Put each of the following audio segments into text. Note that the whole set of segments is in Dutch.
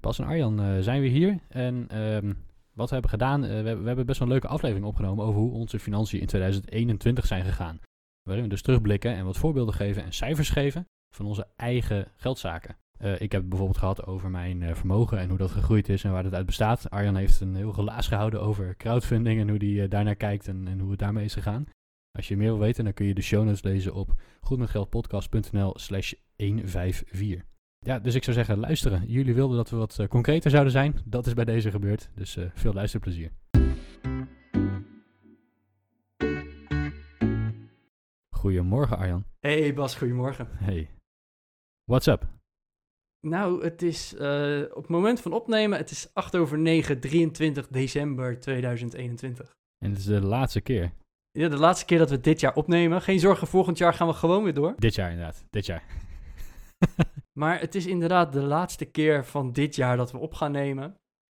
Bas en Arjan eh, zijn weer hier. En ehm, wat we hebben gedaan, eh, we, hebben- we hebben best wel een leuke aflevering opgenomen over hoe onze financiën in 2021 zijn gegaan. Waarin we dus terugblikken en wat voorbeelden geven en cijfers geven van onze eigen geldzaken. Eh, ik heb het bijvoorbeeld gehad over mijn vermogen en hoe dat gegroeid is en waar dat uit bestaat. Arjan heeft een heel relaas gehouden over crowdfunding en hoe eh, daarnaar kijkt en, en hoe het daarmee is gegaan. Als je meer wil weten, dan kun je de show notes lezen op goedmetgeldpodcast.nl slash 154. Ja, dus ik zou zeggen, luisteren. Jullie wilden dat we wat eh, concreter zouden zijn. Dat is bij deze gebeurd. Dus eh, veel luisterplezier. Goedemorgen Arjan. Hey Bas, goedemorgen. Hey. What's up? Nou, het is eh, op het moment van opnemen, het is 8 over 9, 23 december 2021. En het is de laatste keer. Ja, de laatste keer dat we dit jaar opnemen. Geen zorgen, volgend jaar gaan we gewoon weer door. Dit jaar inderdaad. Dit jaar. Maar het is inderdaad de laatste keer van dit jaar dat we op gaan nemen.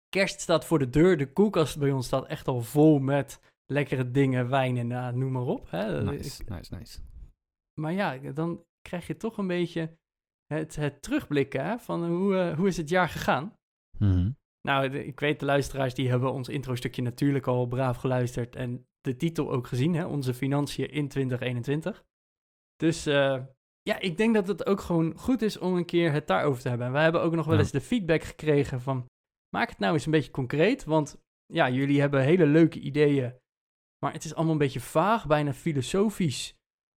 Kerst staat voor de deur. De koelkast bij ons staat echt al vol met lekkere dingen, wijn en nou, noem maar op. Hè. nice, nice, nice. Maar ja, dan krijg je toch een beetje het, het terugblikken hè, van hoe, eh, hoe is het jaar gegaan. Mhm. Nou, de- ik weet de luisteraars die hebben ons intro-stukje natuurlijk al braaf geluisterd en de titel ook gezien, hè, onze financiën in 2021. Dus eh, ja, ik denk dat het ook gewoon goed is om een keer het daarover te hebben. En wij hebben ook nog wel eens de feedback gekregen van, maak het nou eens een beetje concreet, want ja, jullie hebben hele leuke ideeën, maar het is allemaal een beetje vaag, bijna filosofisch,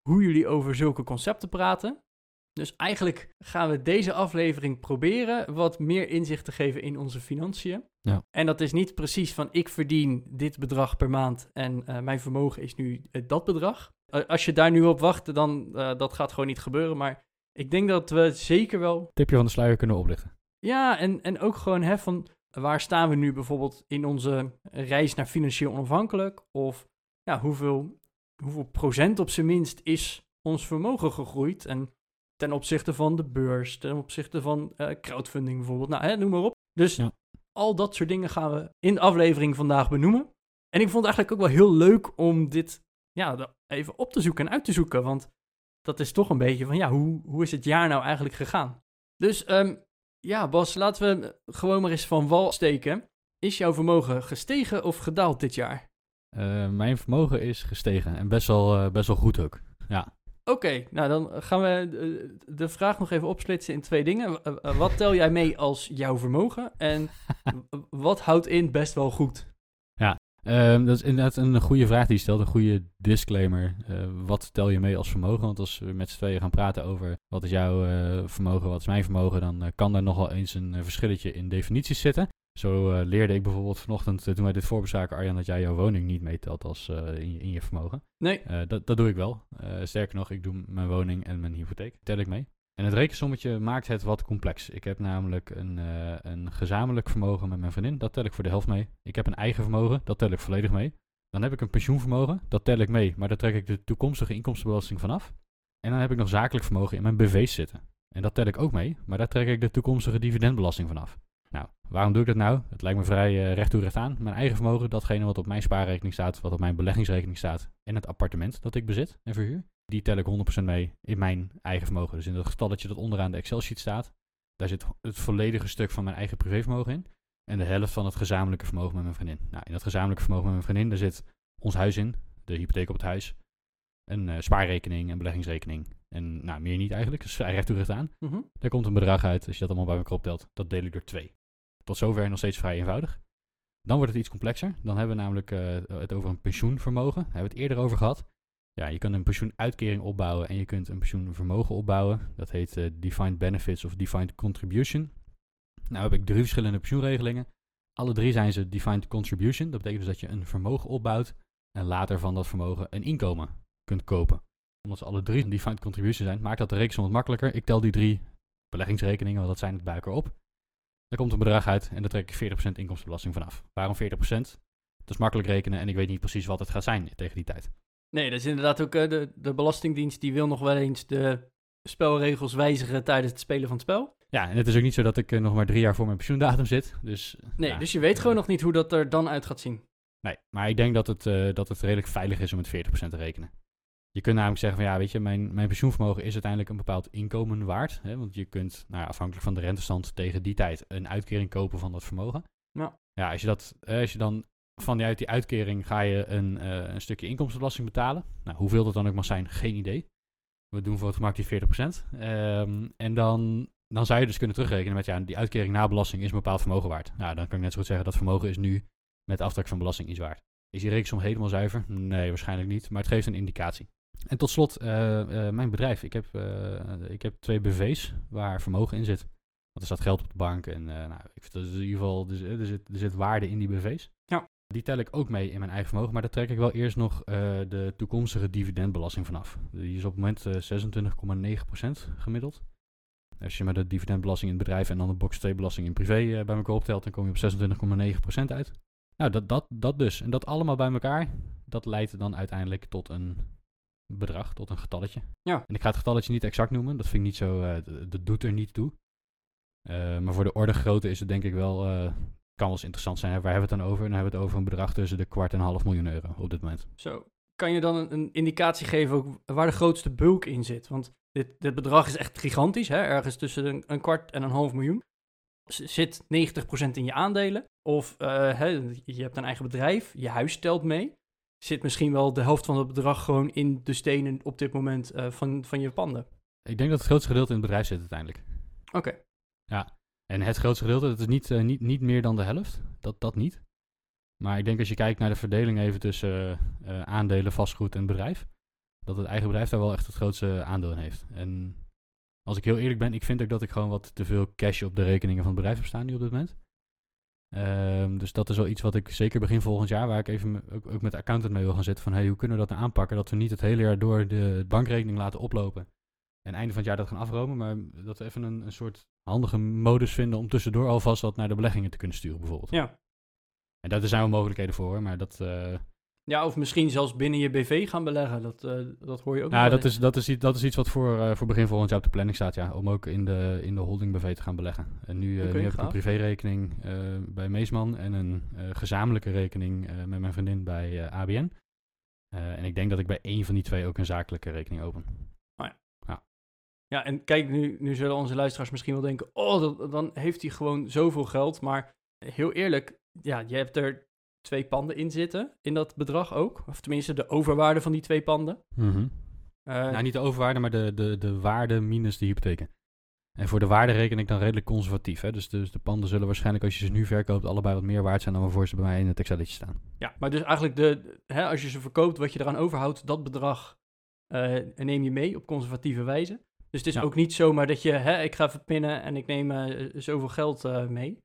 hoe jullie over zulke concepten praten. Dus eigenlijk gaan we deze aflevering proberen wat meer inzicht te geven in onze financiën. Ja. En dat is niet precies van ik verdien dit bedrag per maand en eh, mijn vermogen is nu eh, dat bedrag. Eh, als je daar nu op wacht, dan uh, dat gaat gewoon niet gebeuren. Maar ik denk dat we zeker wel. Tipje van de sluier kunnen oplichten. Ja, en, en ook gewoon hè, van waar staan we nu bijvoorbeeld in onze reis naar financieel onafhankelijk? Of ja, hoeveel, hoeveel procent op zijn minst is ons vermogen gegroeid? En ten opzichte van de beurs, ten opzichte van uh, crowdfunding bijvoorbeeld. Nou, hè, noem maar op. Dus ja. al dat soort dingen gaan we in de aflevering vandaag benoemen. En ik vond het eigenlijk ook wel heel leuk om dit ja, even op te zoeken en uit te zoeken. Want dat is toch een beetje van, ja, hoe, hoe is het jaar nou eigenlijk gegaan? Dus um, ja, Bas, laten we gewoon maar eens van wal steken. Is jouw vermogen gestegen of gedaald dit jaar? Uh, mijn vermogen is gestegen en best wel, uh, best wel goed ook. Ja. Oké, nou dan gaan we de, de, vraag nog even opsplitsen in twee dingen. Uh, wat tel jij mee als jouw vermogen en wat houdt in best wel goed? Ja, um, dat is inderdaad een goede vraag die je stelt, een goede disclaimer. Uh, wat tel je mee als vermogen? Want als we met z'n tweeën gaan praten over wat is jouw uh, vermogen, wat is mijn vermogen, dan kan daar nogal eens een verschilletje in definities zitten. Zo leerde ik bijvoorbeeld vanochtend, toen wij dit voorbezaken, Arjan, dat jij jouw woning niet meetelt als in je, in, je, vermogen. Nee. dat, dat doe ik wel. sterker nog, ik doe mijn woning en mijn hypotheek, tel ik mee. En het rekensommetje maakt het wat complex. Ik heb namelijk een, een gezamenlijk vermogen met mijn vriendin. Dat tel ik voor de helft mee. Ik heb een eigen vermogen. Dat tel ik volledig mee. Dan heb ik een pensioenvermogen. Dat tel ik mee. Maar daar trek ik de toekomstige inkomstenbelasting vanaf. En dan heb ik nog zakelijk vermogen in mijn BV's zitten. En dat tel ik ook mee. Maar daar trek ik de toekomstige dividendbelasting vanaf. Waarom doe ik dat nou? Het lijkt me vrij uh, recht toe recht aan. Mijn eigen vermogen, datgene wat op mijn spaarrekening staat, wat op mijn beleggingsrekening staat. En het appartement dat ik bezit en verhuur. Die tel ik 100% mee in mijn eigen vermogen. Dus in dat getalletje dat onderaan de Excel-sheet staat, daar zit het volledige stuk van mijn eigen privévermogen in. En de helft van het gezamenlijke vermogen met mijn vriendin. Nou, in dat gezamenlijke vermogen met mijn vriendin, daar zit ons huis in, de hypotheek op het huis, een uh, spaarrekening, een beleggingsrekening. En nou, meer niet eigenlijk, dus vrij recht toe recht aan. Mm -hmm. Daar komt een bedrag uit, als je dat allemaal bij elkaar optelt, dat deel ik door twee. Tot zover nog steeds vrij eenvoudig. Dan wordt het iets complexer. Dan hebben we namelijk uh, het over een pensioenvermogen. Daar hebben we het eerder over gehad. Ja, je kunt een pensioenuitkering opbouwen en je kunt een pensioenvermogen opbouwen. Dat heet uh, Defined Benefits of Defined Contribution. Nou heb ik drie verschillende pensioenregelingen. Alle drie zijn ze Defined Contribution. Dat betekent dus dat je een vermogen opbouwt en later van dat vermogen een inkomen kunt kopen. Omdat ze alle drie Defined Contribution zijn, maakt dat de rekensom wat makkelijker. Ik tel die drie beleggingsrekeningen, want dat zijn het elkaar op. Daar komt een bedrag uit en daar trek ik 40% inkomstenbelasting vanaf. Waarom 40%? Dat is makkelijk rekenen en ik weet niet precies wat het gaat zijn tegen die tijd. Nee, dat is inderdaad ook eh, de, de Belastingdienst die wil nog wel eens de spelregels wijzigen tijdens het spelen van het spel. Ja, en het is ook niet zo dat ik eh, nog maar drie jaar voor mijn pensioendatum zit. Dus, Nee, ja, dus je weet gewoon nog niet hoe dat er dan uit gaat zien. Nee, maar ik denk dat het, eh, dat het redelijk veilig is om met 40% te rekenen. Je kunt namelijk zeggen van ja, weet je, mijn, mijn pensioenvermogen is uiteindelijk een bepaald inkomen waard. Hè, want je kunt, nou, ja, afhankelijk van de rentestand, tegen die tijd een uitkering kopen van dat vermogen. Ja. Ja, als je, dat, eh, als je dan vanuit die uitkering ga je een, eh, een stukje inkomstenbelasting betalen. Nou, hoeveel dat dan ook mag zijn, geen idee. We doen voor het gemak die 40%. Ehm, en dan, dan zou je dus kunnen terugrekenen met ja, die uitkering na belasting is een bepaald vermogen waard. Nou, dan kan ik net zo goed zeggen dat vermogen is nu met aftrek van belasting iets waard. Is die rekensom helemaal zuiver? Nee, waarschijnlijk niet. Maar het geeft een indicatie. En tot slot, eh, eh, mijn bedrijf. Ik heb, eh, ik heb twee BV's waar vermogen in zit. Want er staat geld op de bank. En nou, ik vind dat is in ieder geval, er, zit- er, zit, er zit waarde in die BV's. Ja. Die tel ik ook mee in mijn eigen vermogen. Maar daar trek ik wel eerst nog de toekomstige dividendbelasting vanaf. Die is op het moment eh 26,9% gemiddeld. Als je maar de dividendbelasting in het bedrijf en dan de box 2 belasting in privé bij elkaar optelt, dan kom je op 26,9% uit. Nou, dat, dat, dat dus. En dat allemaal bij elkaar, dat leidt dan uiteindelijk tot een bedrag, tot een getalletje. Ja. En ik ga het getalletje niet exact noemen, dat vind ik niet zo, eh, dat doet er niet toe. Eh, maar voor de orde grootte is het denk ik wel, eh, kan wel eens interessant zijn. Hè? Waar hebben we het dan over? Dan hebben we het over een bedrag tussen de kwart en een half miljoen euro op dit moment. Zo. Kan je dan een, een indicatie geven ook waar de grootste bulk in zit? Want dit, dit bedrag is echt gigantisch, hè? ergens tussen een, een kwart en een half miljoen. Z- Zit 90% in je aandelen? Of je hebt een eigen bedrijf, je huis telt mee. Zit misschien wel de helft van het bedrag gewoon in de stenen op dit moment eh, van, van je panden? Ik denk dat het grootste gedeelte in het bedrijf zit uiteindelijk. Oké, En het grootste gedeelte, dat is niet, eh, niet, niet meer dan de helft. Dat, dat niet. Maar ik denk als je kijkt naar de verdeling even tussen eh, aandelen, vastgoed en bedrijf, dat het eigen bedrijf daar wel echt het grootste aandeel in heeft. En als ik heel eerlijk ben, ik vind ook dat ik gewoon wat te veel cash op de rekeningen van het bedrijf heb staan nu op dit moment. Ehm, dus dat is wel iets wat ik zeker begin volgend jaar, waar ik even ook, ook met de accountant mee wil gaan zitten van hey, hoe kunnen we dat nou aanpakken? Dat we niet het hele jaar door de bankrekening laten oplopen. En einde van het jaar dat gaan afromen, maar dat we even een, een soort handige modus vinden om tussendoor alvast wat naar de beleggingen te kunnen sturen bijvoorbeeld. ja. En daar zijn wel mogelijkheden voor, maar dat, eh, Ja, of misschien zelfs binnen je BV gaan beleggen. Dat, eh, dat hoor je ook nou, wel dat, is, dat, is, iets- dat is iets wat voor, eh, voor begin volgend jaar op de planning staat, ja. Om ook in de, in de holding BV te gaan beleggen. En nu, nu heb ik een privérekening bij Meesman en een gezamenlijke rekening met mijn vriendin bij ABN. En ik denk dat ik bij één van die twee ook een zakelijke rekening open. Ja, en kijk, nu, nu zullen onze luisteraars misschien wel denken: oh, dat- dan heeft hij gewoon zoveel geld. Maar heel eerlijk, ja, je hebt er twee panden in zitten, in dat bedrag ook. Of tenminste, de overwaarde van die twee panden. Eh, nou, niet de overwaarde, maar de, de, de waarde minus de hypotheken. En voor de waarde reken ik dan redelijk conservatief. Hè? Dus, dus de panden zullen waarschijnlijk, als je ze nu verkoopt, allebei wat meer waard zijn dan waarvoor ze bij mij in het Excelletje staan. ja, maar dus eigenlijk, de, hè, als je ze verkoopt, wat je eraan overhoudt, dat bedrag eh, neem je mee op conservatieve wijze. Dus het is Ja. ook niet zomaar dat je, hè, ik ga even pinnen en ik neem eh, zoveel geld mee.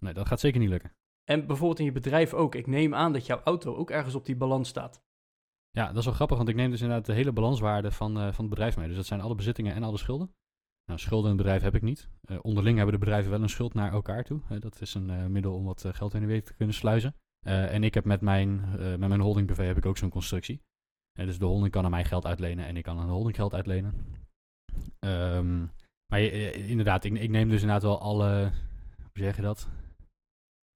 Nee, dat gaat zeker niet lukken. En bijvoorbeeld in je bedrijf ook. Ik neem aan dat jouw auto ook ergens op die balans staat. Ja, dat is wel grappig, want ik neem dus inderdaad de hele balanswaarde van, eh, van het bedrijf mee. Dus dat zijn alle bezittingen en alle schulden. Nou, schulden in het bedrijf heb ik niet. Eh, onderling hebben de bedrijven wel een schuld naar elkaar toe. Dat is een eh, middel om wat geld heen en weer te kunnen sluizen. En ik heb met mijn, met mijn holding heb ik ook zo'n constructie. Dus de holding kan aan mij geld uitlenen en ik kan aan de holding geld uitlenen. Ehm, maar inderdaad, ik, ik neem dus inderdaad wel alle, hoe zeg je dat?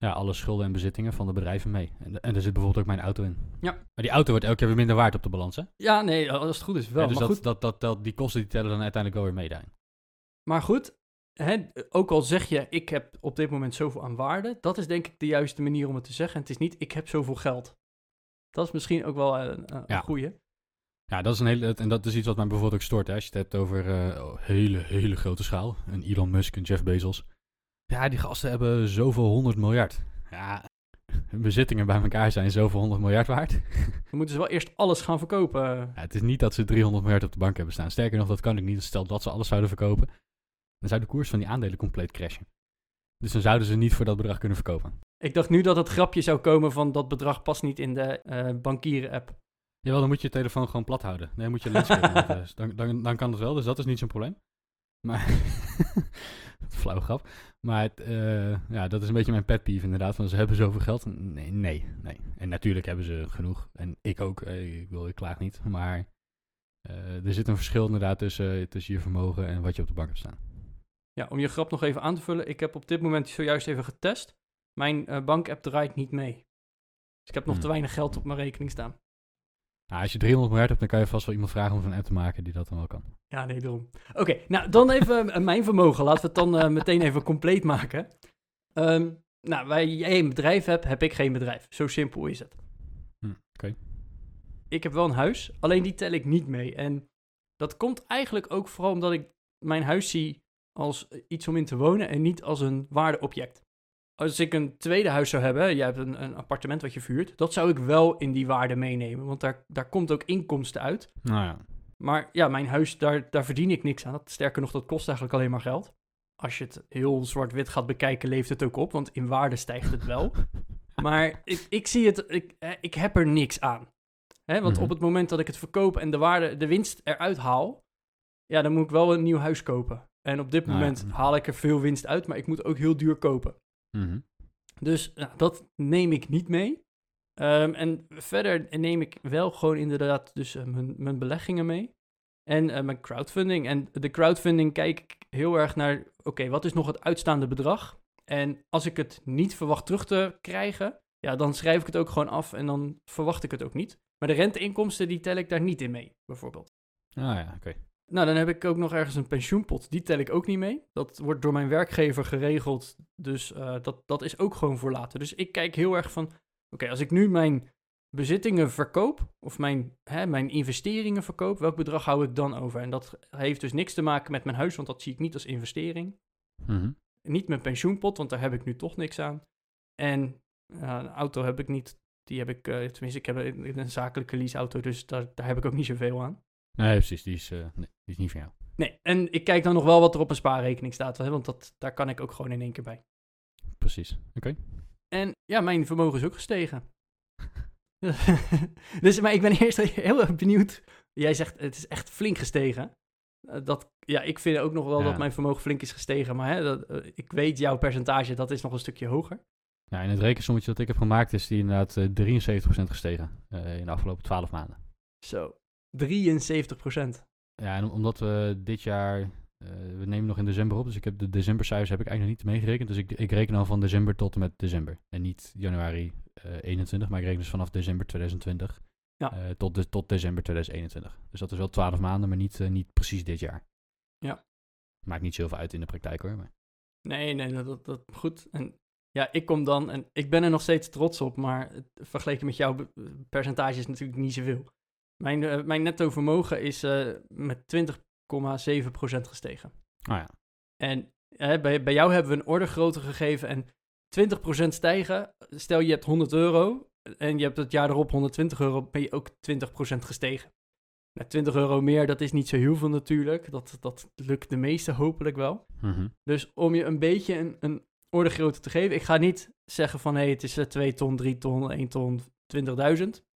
Ja, alle schulden en bezittingen van de bedrijven mee. En, en er zit bijvoorbeeld ook mijn auto in. Ja. Maar die auto wordt elke keer weer minder waard op de balans, hè? Ja, nee, als het goed is wel. Ja, dus maar dat, goed, dat, dat, dat, die kosten die tellen dan uiteindelijk wel weer mee daarin. Maar goed, hè, ook al zeg je, ik heb op dit moment zoveel aan waarde, dat is denk ik de juiste manier om het te zeggen. Het is niet, ik heb zoveel geld. Dat is misschien ook wel een, een Ja. goeie. Ja, dat is een hele, en dat is iets wat mij bijvoorbeeld ook stoort. Hè? Als je het hebt over eh, hele, hele grote schaal. Een Elon Musk, een Jeff Bezos. Ja, die gasten hebben zoveel honderd miljard. Ja, hun bezittingen bij elkaar zijn zoveel honderd miljard waard. Dan moeten ze wel eerst alles gaan verkopen. Ja, het is niet dat ze 300 miljard op de bank hebben staan. Sterker nog, dat kan ik niet. Stel dat ze alles zouden verkopen, dan zou de koers van die aandelen compleet crashen. Dus dan zouden ze niet voor dat bedrag kunnen verkopen. Ik dacht nu dat het grapje zou komen van dat bedrag past niet in de eh bankieren-app. Jawel, dan moet je je telefoon gewoon plat houden. Nee, moet je maken. Dus dan, dan, dan kan dat wel, dus dat is niet zo'n probleem. Maar, flauw grap. Maar eh, ja, dat is een beetje mijn pet peeve inderdaad. Van ze hebben zoveel geld. Nee, nee, nee. En natuurlijk hebben ze genoeg. En ik ook. eh, Ik wil, ik klaag niet. Maar eh, er zit een verschil inderdaad tussen, tussen je vermogen en wat je op de bank hebt staan. Ja, om je grap nog even aan te vullen. Ik heb op dit moment zojuist even getest. Mijn eh, bankapp draait niet mee. Dus ik heb nog Hmm. te weinig geld op mijn rekening staan. Nou, als je 300 miljard hebt, dan kan je vast wel iemand vragen om zo'n app te maken die dat dan wel kan. Ja, nee, daarom. Oké, nou dan even eh, mijn vermogen. Laten we het dan eh, meteen even compleet maken. Ehm, nou, waar jij een bedrijf hebt, heb ik geen bedrijf. Zo simpel is het. Hm, Oké. Ik heb wel een huis, alleen die tel ik niet mee. En dat komt eigenlijk ook vooral omdat ik mijn huis zie als iets om in te wonen en niet als een waardeobject. Als ik een tweede huis zou hebben, jij hebt een, een appartement wat je vuurt, dat zou ik wel in die waarde meenemen, want daar, daar komt ook inkomsten uit. Nou ja. Maar ja, mijn huis, daar, daar verdien ik niks aan. Dat, sterker nog, dat kost eigenlijk alleen maar geld. Als je het heel zwart-wit gaat bekijken, leeft het ook op, want in waarde stijgt het wel. maar ik, ik zie het, ik, eh, ik heb er niks aan. Hè, want Mhm. op het moment dat ik het verkoop en de waarde, de winst eruit haal, ja, dan moet ik wel een nieuw huis kopen. En op dit Nou ja. moment haal ik er veel winst uit, maar ik moet ook heel duur kopen. Mhm. Dus ja, dat neem ik niet mee. Ehm, en verder neem ik wel gewoon inderdaad dus eh, mijn, mijn beleggingen mee. En eh, mijn crowdfunding. En de crowdfunding kijk ik heel erg naar, oké, wat is nog het uitstaande bedrag? En als ik het niet verwacht terug te krijgen, ja, dan schrijf ik het ook gewoon af en dan verwacht ik het ook niet. Maar de renteinkomsten, die tel ik daar niet in mee, bijvoorbeeld. Ah ja, oké. Nou, dan heb ik ook nog ergens een pensioenpot. Die tel ik ook niet mee. Dat wordt door mijn werkgever geregeld. Dus eh, dat, dat is ook gewoon voor later. Dus ik kijk heel erg van... Oké, als ik nu mijn bezittingen verkoop... of mijn, hè, mijn investeringen verkoop... welk bedrag hou ik dan over? En dat heeft dus niks te maken met mijn huis... want dat zie ik niet als investering. Mhm. Niet mijn pensioenpot, want daar heb ik nu toch niks aan. En ja, een auto heb ik niet... Die heb ik... eh, tenminste, ik heb een, een zakelijke leaseauto... dus daar, daar heb ik ook niet zoveel aan. Nee, precies. Die is, eh, nee, die is niet van jou. Nee, en ik kijk dan nog wel wat er op een spaarrekening staat, want dat, daar kan ik ook gewoon in één keer bij. Precies. Oké. En ja, mijn vermogen is ook gestegen. dus, maar ik ben eerst heel erg benieuwd. Jij zegt het is echt flink gestegen. Eh, dat, ja, ik vind ook nog wel Ja. dat mijn vermogen flink is gestegen, maar hè, dat, eh, ik weet jouw percentage, dat is nog een stukje hoger. Ja, in het rekensommetje dat ik heb gemaakt is die inderdaad eh, 73% gestegen in de afgelopen 12 maanden. Zo, 73 procent. Ja, en om- omdat we dit jaar, eh, we nemen nog in december op, dus ik heb de decembercijfers heb ik eigenlijk nog niet meegerekend. Dus ik, ik reken al van december tot en met december. En niet januari eh 21, maar ik reken dus vanaf december 2020 Ja. eh, tot, de, tot december 2021. Dus dat is wel 12 maanden, maar niet, niet precies dit jaar. Ja. Maakt niet zoveel uit in de praktijk hoor. Maar... Nee, nee, dat, dat, dat goed. En ja, ik kom dan, en ik ben er nog steeds trots op, maar vergeleken met jouw percentage is natuurlijk niet zoveel. Mijn, eh, mijn netto vermogen is eh, met 20,7% gestegen. Oh ja. En eh, bij, bij jou hebben we een ordegrootte gegeven en 20% stijgen. Stel je hebt 100 euro en je hebt het jaar erop 120 euro, ben je ook 20% gestegen. Nou, 20 euro meer, dat is niet zo heel veel natuurlijk. Dat, dat lukt de meeste hopelijk wel. Mhm. Dus om je een beetje een, een ordegrootte te geven. Ik ga niet zeggen van hé, hey, het is eh, 2 ton, 3 ton, 1 ton, 20.000.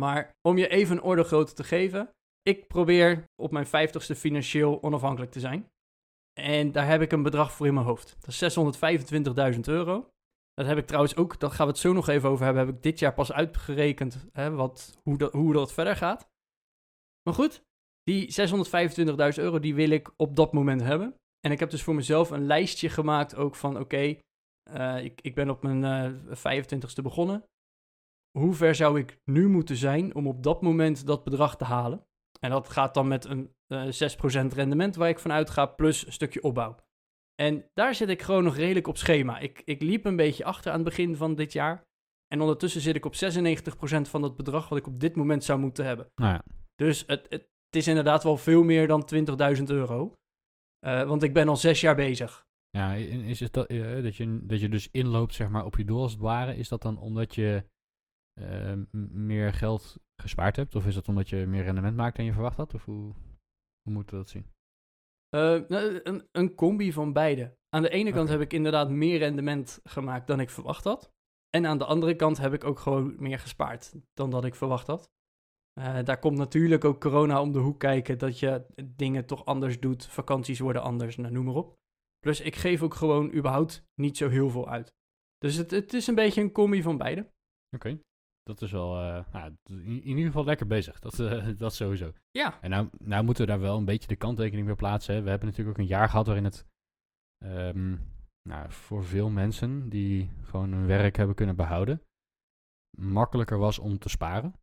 Maar om je even een ordegrootte te geven. Ik probeer op mijn 50ste financieel onafhankelijk te zijn. En daar heb ik een bedrag voor in mijn hoofd. Dat is 625.000 euro. Dat heb ik trouwens ook, daar gaan we het zo nog even over hebben, heb ik dit jaar pas uitgerekend hè, wat, hoe, dat, hoe dat verder gaat. Maar goed, die 625.000 euro, die wil ik op dat moment hebben. En ik heb dus voor mezelf een lijstje gemaakt ook van, oké, eh, ik, ik ben op mijn eh 25ste begonnen. Hoe ver zou ik nu moeten zijn om op dat moment dat bedrag te halen? En dat gaat dan met een eh 6% rendement waar ik van uitga, plus een stukje opbouw. En daar zit ik gewoon nog redelijk op schema. Ik, ik liep een beetje achter aan het begin van dit jaar. En ondertussen zit ik op 96% van het bedrag wat ik op dit moment zou moeten hebben. Nou ja. Dus het, het, het is inderdaad wel veel meer dan 20.000 euro. Eh, want ik ben al zes jaar bezig. Ja, is het dat, eh, dat, je, dat je dus inloopt zeg maar, op je doel als het ware? Is dat dan omdat je eh, meer geld gespaard hebt? Of is dat omdat je meer rendement maakt dan je verwacht had? Of hoe, hoe moeten we dat zien? Eh, nou, een, een combi van beide. Aan de ene kant heb ik inderdaad meer rendement gemaakt dan ik verwacht had. En aan de andere kant heb ik ook gewoon meer gespaard dan dat ik verwacht had. Eh, daar komt natuurlijk ook corona om de hoek kijken, dat je dingen toch anders doet, vakanties worden anders, nou, noem maar op. Plus ik geef ook gewoon überhaupt niet zo heel veel uit. Dus het, het is een beetje een combi van beide. Oké. Dat is wel, eh, nou, in, in ieder geval lekker bezig. Dat, eh, dat sowieso. Ja, En nou, nou moeten we daar wel een beetje de kanttekening bij plaatsen. Hè. We hebben natuurlijk ook een jaar gehad waarin het ehm, nou, voor veel mensen die gewoon hun werk hebben kunnen behouden, makkelijker was om te sparen.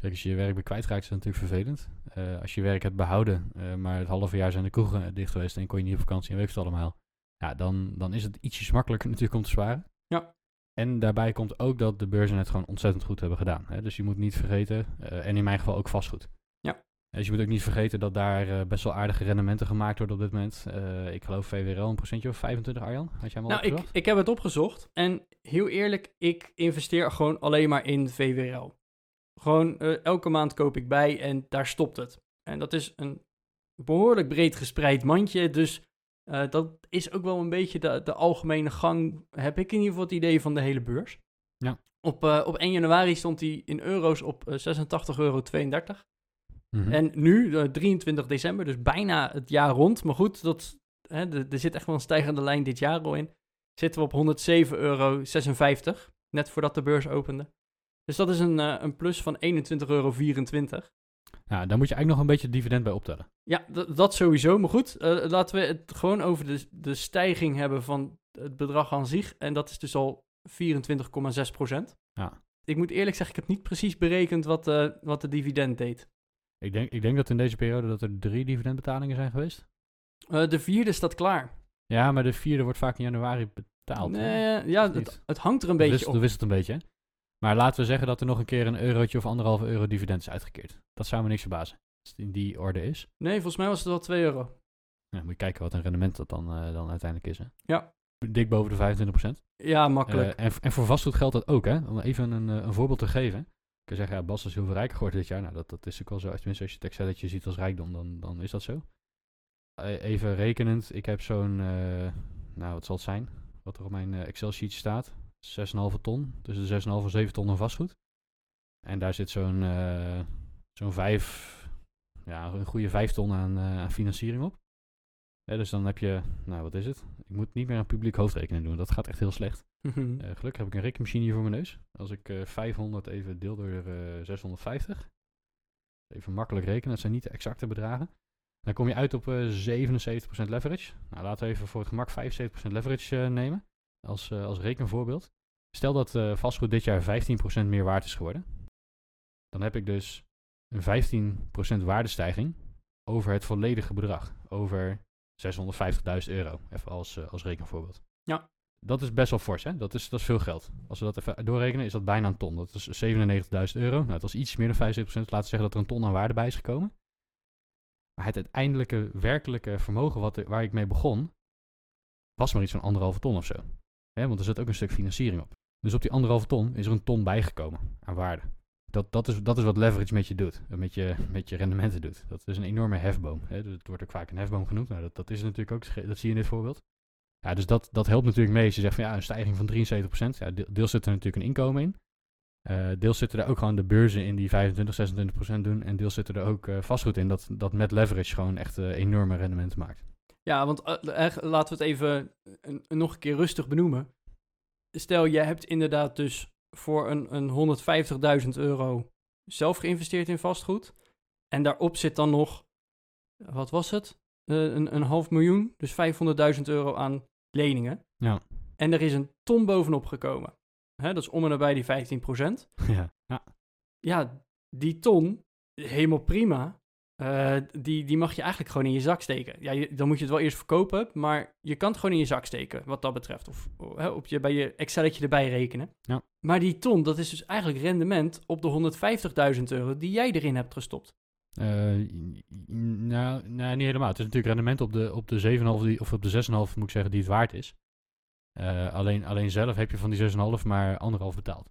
Kijk, als je je werk weer kwijtraakt, is dat natuurlijk vervelend. Eh, als je je werk hebt behouden, eh, maar het halve jaar zijn de kroegen dicht geweest en kon je niet op vakantie en weet het allemaal. Ja, dan, dan is het ietsjes makkelijker natuurlijk om te sparen. Ja. En daarbij komt ook dat de beurzen het gewoon ontzettend goed hebben gedaan. Hè? Dus je moet niet vergeten, eh, en in mijn geval ook vastgoed. Ja. Dus je moet ook niet vergeten dat daar eh, best wel aardige rendementen gemaakt worden op dit moment. Eh, ik geloof VWRL een procentje of 25, Arjan? Had jij hem al nou, ik, opgezocht? ik heb het opgezocht. En heel eerlijk, ik investeer gewoon alleen maar in VWRL. Gewoon elke maand koop ik bij en daar stopt het. En dat is een behoorlijk breed gespreid mandje. Dus eh, dat is ook wel een beetje de, de algemene gang, heb ik in ieder geval het idee van de hele beurs. Ja. Op, eh, op 1 januari stond hij in euro's op eh, 86,32 euro. Mhm. En nu, eh, 23 december, dus bijna het jaar rond. Maar goed, dat, hè, de- er zit echt wel een stijgende lijn dit jaar al in. Zitten we op 107,56 euro. Net voordat de beurs opende. Dus dat is een, eh, een plus van 21,24 euro. Ja, daar moet je eigenlijk nog een beetje dividend bij optellen. Ja, dat sowieso. Maar goed, eh, laten we het gewoon over de, de stijging hebben van het bedrag aan zich. En dat is dus al 24,6 procent. Ja. Ik moet eerlijk zeggen, ik heb niet precies berekend wat, eh, wat de dividend deed. Ik denk, ik denk dat in deze periode dat er drie dividendbetalingen zijn geweest. Eh, de vierde staat klaar. Ja, maar de vierde wordt vaak in januari betaald. hè? Nee, ja, het, het hangt er een beetje wisselt- op. Dat wisselt een beetje, hè? Maar laten we zeggen dat er nog een keer een eurotje of anderhalve euro dividend is uitgekeerd. Dat zou me niks verbazen. Als het in die orde is. Nee, volgens mij was het wel 2 euro. Ja, moet je kijken wat een rendement dat dan, eh, dan uiteindelijk is, hè? Ja. Dik boven de 25%. Ja, makkelijk. Eh, en, en voor vastgoed geldt dat ook, hè? Om even een, eh, een voorbeeld te geven. Ik kan zeggen, ja, Bas is heel veel rijker geworden dit jaar. Nou, dat, dat is ook wel zo. Tenminste, als je het Excelletje ziet als rijkdom, dan, dan is dat zo. Eh, even rekenend, ik heb zo'n, nou, wat zal het zijn? Wat er op mijn eh, Excel-sheet staat. 6,5 ton. Tussen de 6,5 en 7 ton aan vastgoed. En daar zit zo'n eh zo'n 5, ja, een goede 5 ton aan, eh, aan financiering op. Ja, dus dan heb je, nou wat is het? Ik moet niet meer aan publiek hoofdrekening doen. Dat gaat echt heel slecht. Mhm. Eh, gelukkig heb ik een rekenmachine hier voor mijn neus. Als ik eh 500 even deel door eh 650. Even makkelijk rekenen, dat zijn niet de exacte bedragen. Dan kom je uit op eh 77% leverage. Nou, laten we even voor het gemak 75% leverage nemen. Als, eh, als rekenvoorbeeld. Stel dat eh, vastgoed dit jaar 15% meer waard is geworden. Dan heb ik dus een 15% waardestijging over het volledige bedrag. Over 650.000 euro. Even als, eh, als rekenvoorbeeld. Ja. Dat is best wel fors, hè? Dat is, dat is veel geld. Als we dat even doorrekenen, is dat bijna een ton. Dat is 97.000 euro. Nou, dat is iets meer dan 75%. Laten we zeggen dat er een ton aan waarde bij is gekomen. Maar het uiteindelijke werkelijke vermogen wat, waar ik mee begon, was maar iets van anderhalve ton of zo. Hè, want er zit ook een stuk financiering op. Dus op die anderhalve ton is er een ton bijgekomen aan waarde. Dat, dat, is, dat is wat leverage met je doet, met je, met je rendementen doet. Dat is een enorme hefboom. Hè. Het wordt ook vaak een hefboom genoemd. Dat, dat is natuurlijk ook, dat zie je in dit voorbeeld. Ja, dus dat, dat helpt natuurlijk mee als je zegt van ja, een stijging van 73%. Ja, deel- deels zit er natuurlijk een inkomen in. Eh, deels zitten er ook gewoon de beurzen in die 25, 26% doen. En deels zitten er ook eh, vastgoed in dat, dat met leverage gewoon echt eh, enorme rendementen maakt. Ja, want eh, laten we het even een- een- nog een keer rustig benoemen. Stel, jij hebt inderdaad dus voor een, een 150.000 euro zelf geïnvesteerd in vastgoed. En daarop zit dan nog, wat was het? Eh, een, een half miljoen, dus 500.000 euro aan leningen. Ja. En er is een ton bovenop gekomen. Hè, dat is om en nabij die 15%. ja. ja. Ja, die ton, helemaal prima. Eh, die, die mag je eigenlijk gewoon in je zak steken. Ja, je- dan moet je het wel eerst verkopen, maar je kan het gewoon in je zak steken, wat dat betreft. Of oh, hè, op je, bij je Excelletje erbij rekenen. Ja. Maar die ton, dat is dus eigenlijk rendement op de 150.000 euro die jij erin hebt gestopt. Eh, nou, nou, niet helemaal. Het is natuurlijk rendement op de, op de 7,5 die, of op de 6,5 moet ik zeggen die het waard is. Eh, alleen, alleen zelf heb je van die 6,5 maar anderhalf betaald.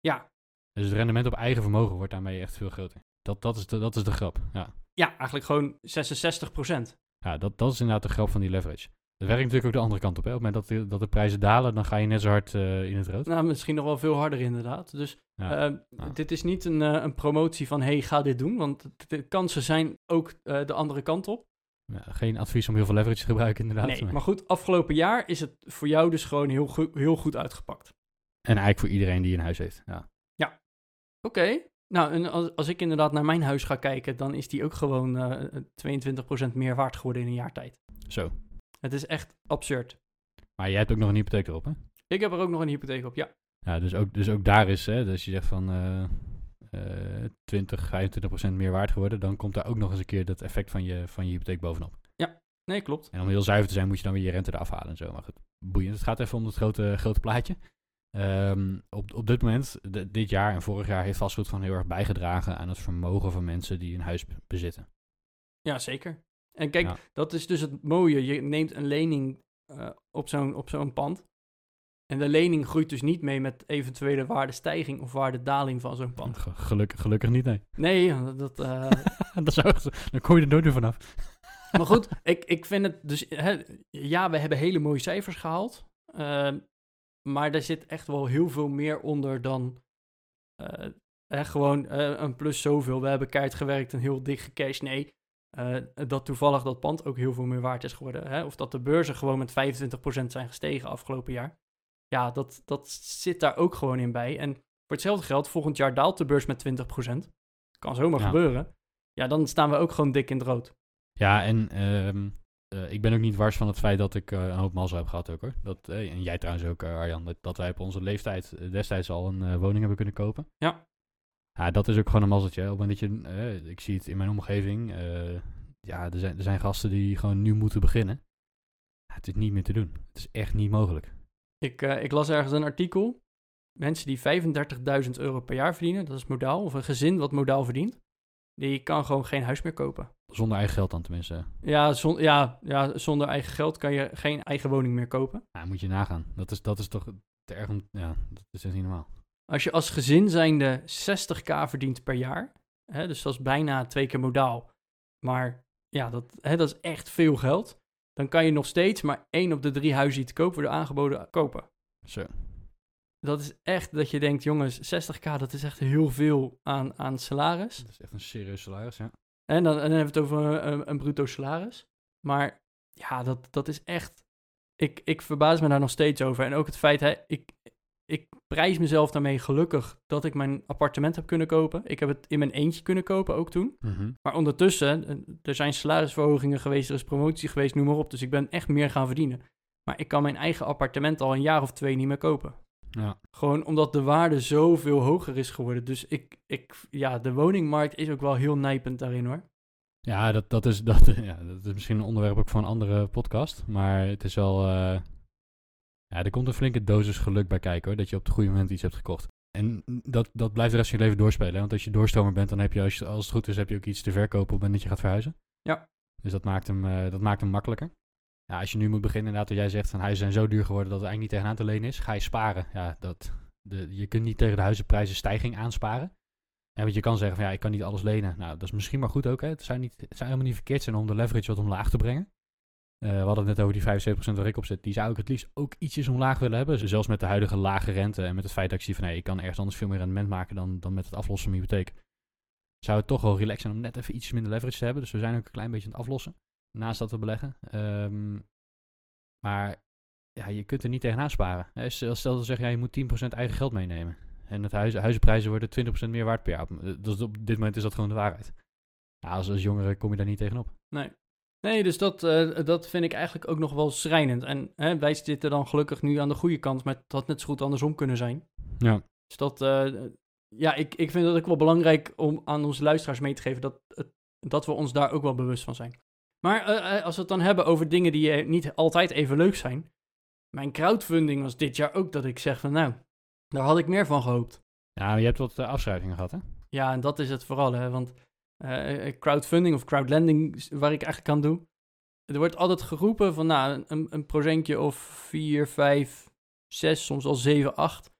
Ja. Dus het rendement op eigen vermogen wordt daarmee echt veel groter. Dat, dat, is, de, dat is de grap. Ja, Ja, eigenlijk gewoon 66% ja dat, dat is inderdaad de grap van die leverage. Dat werkt natuurlijk ook de andere kant op. Hè? Op het moment dat de, dat de prijzen dalen, dan ga je net zo hard eh, in het rood. Nou, misschien nog wel veel harder inderdaad. Dus Ja. eh, Ja. dit is niet een, eh, een promotie van, hey, ga dit doen. Want de, kansen zijn ook eh, de andere kant op. Ja, geen advies om heel veel leverage te gebruiken, inderdaad. Nee, maar goed, afgelopen jaar is het voor jou dus gewoon heel, goe- heel goed uitgepakt. En eigenlijk voor iedereen die een huis heeft. Ja. Oké. Nou, en als, als ik inderdaad naar mijn huis ga kijken, dan is die ook gewoon eh 22% meer waard geworden in een jaar tijd. Zo. Het is echt absurd. Maar jij hebt ook nog een hypotheek erop, hè? Ik heb er ook nog een hypotheek op, ja. Ja, dus ook, dus ook daar is, hè, dus je zegt van eh eh 20, 25 procent meer waard geworden, dan komt daar ook nog eens een keer dat effect van je, van je hypotheek bovenop. Nee, klopt. En om heel zuiver te zijn, moet je dan weer je rente eraf halen en zo. Maar goed, boeiend. Het gaat even om het grote, grote plaatje. Ehm, op, op dit moment, de- dit jaar en vorig jaar, heeft vastgoed gewoon heel erg bijgedragen aan het vermogen van mensen die een huis bezitten. Ja, zeker. En kijk, Ja. dat is dus het mooie. Je neemt een lening eh, op zo'n op zo'n pand. En de lening groeit dus niet mee met eventuele waardestijging of waardedaling van zo'n pand. Ge- gelukkig, gelukkig niet, nee. Nee, dat, eh, dat zou, dan kom je er nooit meer vanaf. Maar goed, ik, ik vind het dus... Hè, ja, we hebben hele mooie cijfers gehaald. ehm, maar er zit echt wel heel veel meer onder dan... eh, hè, gewoon eh, een plus zoveel. We hebben keihard gewerkt en heel dik gecashed. Nee, eh, dat toevallig dat pand ook heel veel meer waard is geworden. Hè? Of dat de beurzen gewoon met 25% zijn gestegen afgelopen jaar. Ja, dat, dat zit daar ook gewoon in bij. En voor hetzelfde geld, volgend jaar daalt de beurs met 20%. Kan zomaar Ja. gebeuren. Ja, dan staan we ook gewoon dik in het rood. Ja, en ehm, eh, ik ben ook niet wars van het feit dat ik eh, een hoop mazzel heb gehad ook hoor. Dat, eh, en jij trouwens ook, Arjan, dat, dat wij op onze leeftijd destijds al een woning hebben kunnen kopen. Ja. Ja, dat is ook gewoon een mazzeltje. hè. Op het moment dat je, ik zie het in mijn omgeving, ja, er zijn, er zijn gasten die gewoon nu moeten beginnen. Ja, het is niet meer te doen. Het is echt niet mogelijk. Ik, ik las ergens een artikel. Mensen die 35.000 euro per jaar verdienen, dat is modaal, of een gezin wat modaal verdient, die kan gewoon geen huis meer kopen. Zonder eigen geld dan tenminste. Ja, zon, ja, ja, zonder eigen geld kan je geen eigen woning meer kopen. Ja, moet je nagaan. Dat is, dat is toch te erg om, ja, dat is niet normaal. Als je als gezin zijnde 60k verdient per jaar, hè, dus dat is bijna twee keer modaal, maar ja, dat, hè, dat is echt veel geld, dan kan je nog steeds maar één op de drie huizen die te koop worden aangeboden kopen. Zo. Dat is echt dat je denkt, jongens, 60k, dat is echt heel veel aan, aan salaris. Dat is echt een serieus salaris, ja. En dan, en dan hebben we het over een, een, een bruto salaris. Maar ja, dat, dat is echt. Ik, ik verbaas me daar nog steeds over. En ook het feit, hè, ik, ik prijs mezelf daarmee gelukkig dat ik mijn appartement heb kunnen kopen. Ik heb het in mijn eentje kunnen kopen, ook toen. Mhm. Maar ondertussen, eh, er zijn salarisverhogingen geweest, er is promotie geweest, noem maar op. Dus ik ben echt meer gaan verdienen. Maar ik kan mijn eigen appartement al een jaar of twee niet meer kopen. Ja. Gewoon omdat de waarde zoveel hoger is geworden. Dus ik, ik, ja, de woningmarkt is ook wel heel nijpend daarin hoor. Ja, dat, dat, is, dat, ja, dat is misschien een onderwerp ook voor een andere podcast. Maar het is wel. eh, ja, er komt een flinke dosis geluk bij kijken hoor. Dat je op het goede moment iets hebt gekocht. En dat, dat blijft de rest van je leven doorspelen. hè. Want als je doorstromer bent, dan heb je, als, je, als het goed is, heb je ook iets te verkopen op het moment dat je gaat verhuizen. Ja. Dus dat maakt hem, eh, dat maakt hem makkelijker. Ja, als je nu moet beginnen, inderdaad, wat jij zegt, van huizen zijn zo duur geworden dat het eigenlijk niet tegenaan te lenen is. Ga je sparen. Ja, dat, de, je kunt niet tegen de huizenprijzen stijging aansparen. Ja, want je kan zeggen van ja, ik kan niet alles lenen. Nou, dat is misschien maar goed ook. Hè. Het, zou niet, het helemaal niet verkeerd zijn om de leverage wat omlaag te brengen. Eh, we hadden het net over die 75% waar ik op zit. Die zou ik het liefst ook ietsjes omlaag willen hebben. Dus zelfs met de huidige lage rente en met het feit dat ik zie van nee, ik kan ergens anders veel meer rendement maken dan, dan met het aflossen van mijn hypotheek. Zou het toch wel relaxed zijn om net even iets minder leverage te hebben. Dus we zijn ook een klein beetje aan het aflossen. Naast dat we beleggen. Ehm, maar ja, je kunt er niet tegenaan sparen. Stel stel dat zeg jij, je moet 10% eigen geld meenemen. En het huis, huizenprijzen worden 20% meer waard per jaar. Eh, Dat is op dit moment is dat gewoon de waarheid. Ja, als, als jongere kom je daar niet tegenop. Nee. Nee, dus dat, eh, dat vind ik eigenlijk ook nog wel schrijnend. En hè, wij zitten dan gelukkig nu aan de goede kant, maar het had net zo goed andersom kunnen zijn. Ja. Dus dat, eh, ja, ik, ik vind het ook wel belangrijk om aan onze luisteraars mee te geven dat, dat we ons daar ook wel bewust van zijn. Maar eh, eh, als we het dan hebben over dingen die eh, niet altijd even leuk zijn. Mijn crowdfunding was dit jaar ook dat ik zeg van nou, daar had ik meer van gehoopt. Ja, je hebt wat afschrijvingen gehad, hè? Ja, en dat is het vooral, hè. Want crowdfunding of crowdlending, waar ik eigenlijk aan doe. Er wordt altijd geroepen van, nou, een, een procentje of 4, 5, 6, soms al 7, 8.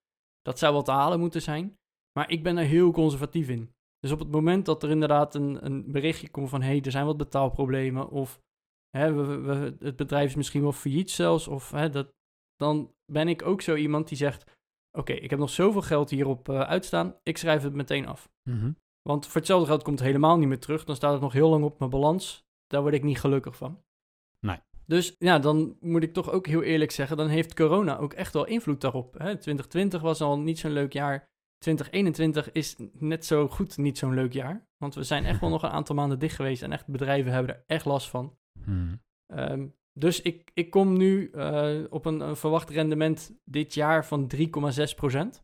Dat zou wel te halen moeten zijn. Maar ik ben er heel conservatief in. Dus op het moment dat er inderdaad een, een berichtje komt van... hé, hey, er zijn wat betaalproblemen... of hè, we, we- het bedrijf is misschien wel failliet zelfs, of hè, dat, dan ben ik ook zo iemand die zegt, oké, ik heb nog zoveel geld hierop eh, uitstaan, ik schrijf het meteen af. Mhm. Want voor hetzelfde geld komt het helemaal niet meer terug. Dan staat het nog heel lang op mijn balans. Daar word ik niet gelukkig van. Nee. Dus ja, dan moet ik toch ook heel eerlijk zeggen, dan heeft corona ook echt wel invloed daarop. Hè? 2020 was al niet zo'n leuk jaar. 2021 is net zo goed niet zo'n leuk jaar. Want we zijn echt wel nog een aantal maanden dicht geweest en echt bedrijven hebben er echt last van. Mhm. Ehm, dus ik, ik kom nu eh, op een, een verwacht rendement dit jaar van 3,6 procent.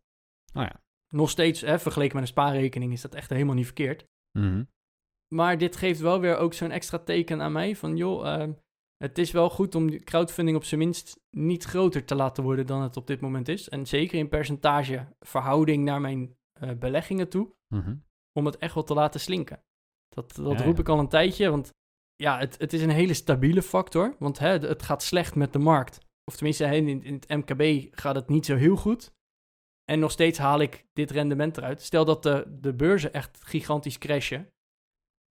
Oh ja. Nog steeds, hè, vergeleken met een spaarrekening, is dat echt helemaal niet verkeerd. Mhm. Maar dit geeft wel weer ook zo'n extra teken aan mij van, joh, ehm, het is wel goed om crowdfunding op zijn minst niet groter te laten worden dan het op dit moment is. En zeker in percentage verhouding naar mijn eh, beleggingen toe, Mhm. om het echt wel te laten slinken. Dat, dat Ja, roep ja. ik al een tijdje, want ja, het, het is een hele stabiele factor. Want hè, het gaat slecht met de markt. Of tenminste, in, in het MKB gaat het niet zo heel goed. En nog steeds haal ik dit rendement eruit. Stel dat de, de beurzen echt gigantisch crashen.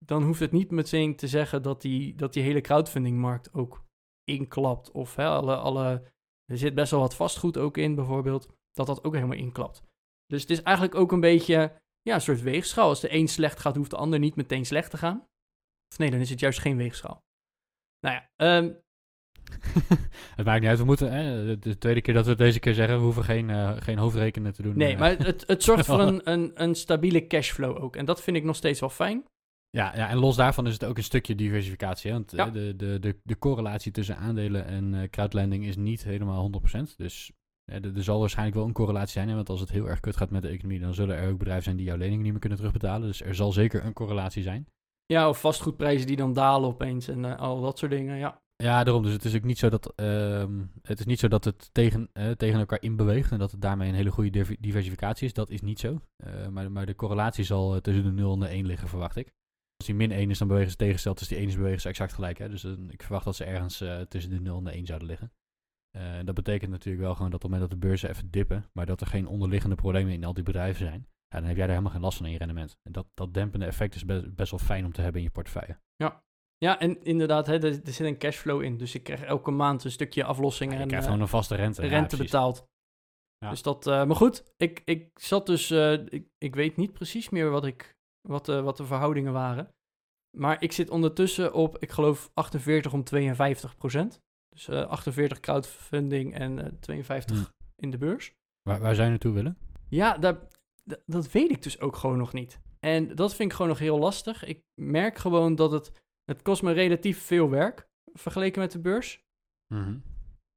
Dan hoeft het niet meteen te zeggen dat die, dat die hele crowdfundingmarkt ook inklapt. Of hè, alle, alle, er zit best wel wat vastgoed ook in, bijvoorbeeld. Dat dat ook helemaal inklapt. Dus het is eigenlijk ook een beetje ja, een soort weegschaal. Als de een slecht gaat, hoeft de ander niet meteen slecht te gaan. Of nee, dan is het juist geen weegschaal. Nou ja, ehm, het maakt niet uit. We moeten, hè, de, de tweede keer dat we het deze keer zeggen, we hoeven geen, eh, geen hoofdrekenen te doen. nee, eh. maar het, het zorgt voor een, een, een stabiele cashflow ook. En dat vind ik nog steeds wel fijn. Ja, ja, en los daarvan is het ook een stukje diversificatie. Hè? Want Ja. eh, de, de, de, de correlatie tussen aandelen en eh crowdlending is niet helemaal 100%. Dus er er zal waarschijnlijk wel een correlatie zijn. Hè? Want als het heel erg kut gaat met de economie, dan zullen er ook bedrijven zijn die jouw leningen niet meer kunnen terugbetalen. Dus er zal zeker een correlatie zijn. Ja, of vastgoedprijzen die dan dalen opeens en eh, al dat soort dingen, ja. Ja, daarom. Dus het is ook niet zo dat, ehm, het, is niet zo dat het tegen, eh, tegen elkaar inbeweegt en dat het daarmee een hele goede diver- diversificatie is. Dat is niet zo. Maar, maar de correlatie zal tussen de 0 en de 1 liggen, verwacht ik. Als die min 1 is, dan bewegen ze tegengesteld. Dus die 1 is bewegen ze exact gelijk. Hè? Dus eh, ik verwacht dat ze ergens eh, tussen de 0 en de 1 zouden liggen. Eh, dat betekent natuurlijk wel gewoon dat op het moment dat de beurzen even dippen, maar dat er geen onderliggende problemen in al die bedrijven zijn, ja, dan heb jij daar helemaal geen last van in je rendement. En dat, dat dempende effect is best, best wel fijn om te hebben in je portefeuille. Ja, en inderdaad, hè, er, er zit een cashflow in. Dus ik krijg elke maand een stukje aflossing Ja, en krijgt eh, gewoon een vaste rente. Ja, rente betaald. Ja. Dus dat, maar goed, ik, ik zat dus, ik, ik weet niet precies meer wat, ik, wat, de, wat de verhoudingen waren. Maar ik zit ondertussen op, ik geloof, 48 om 52 procent. Dus eh, 48 crowdfunding en eh, 52 Hm. in de beurs. Waar, waar zou je naartoe willen? Ja, daar, dat weet ik dus ook gewoon nog niet. En dat vind ik gewoon nog heel lastig. Ik merk gewoon dat het, het kost me relatief veel werk vergeleken met de beurs. Mhm.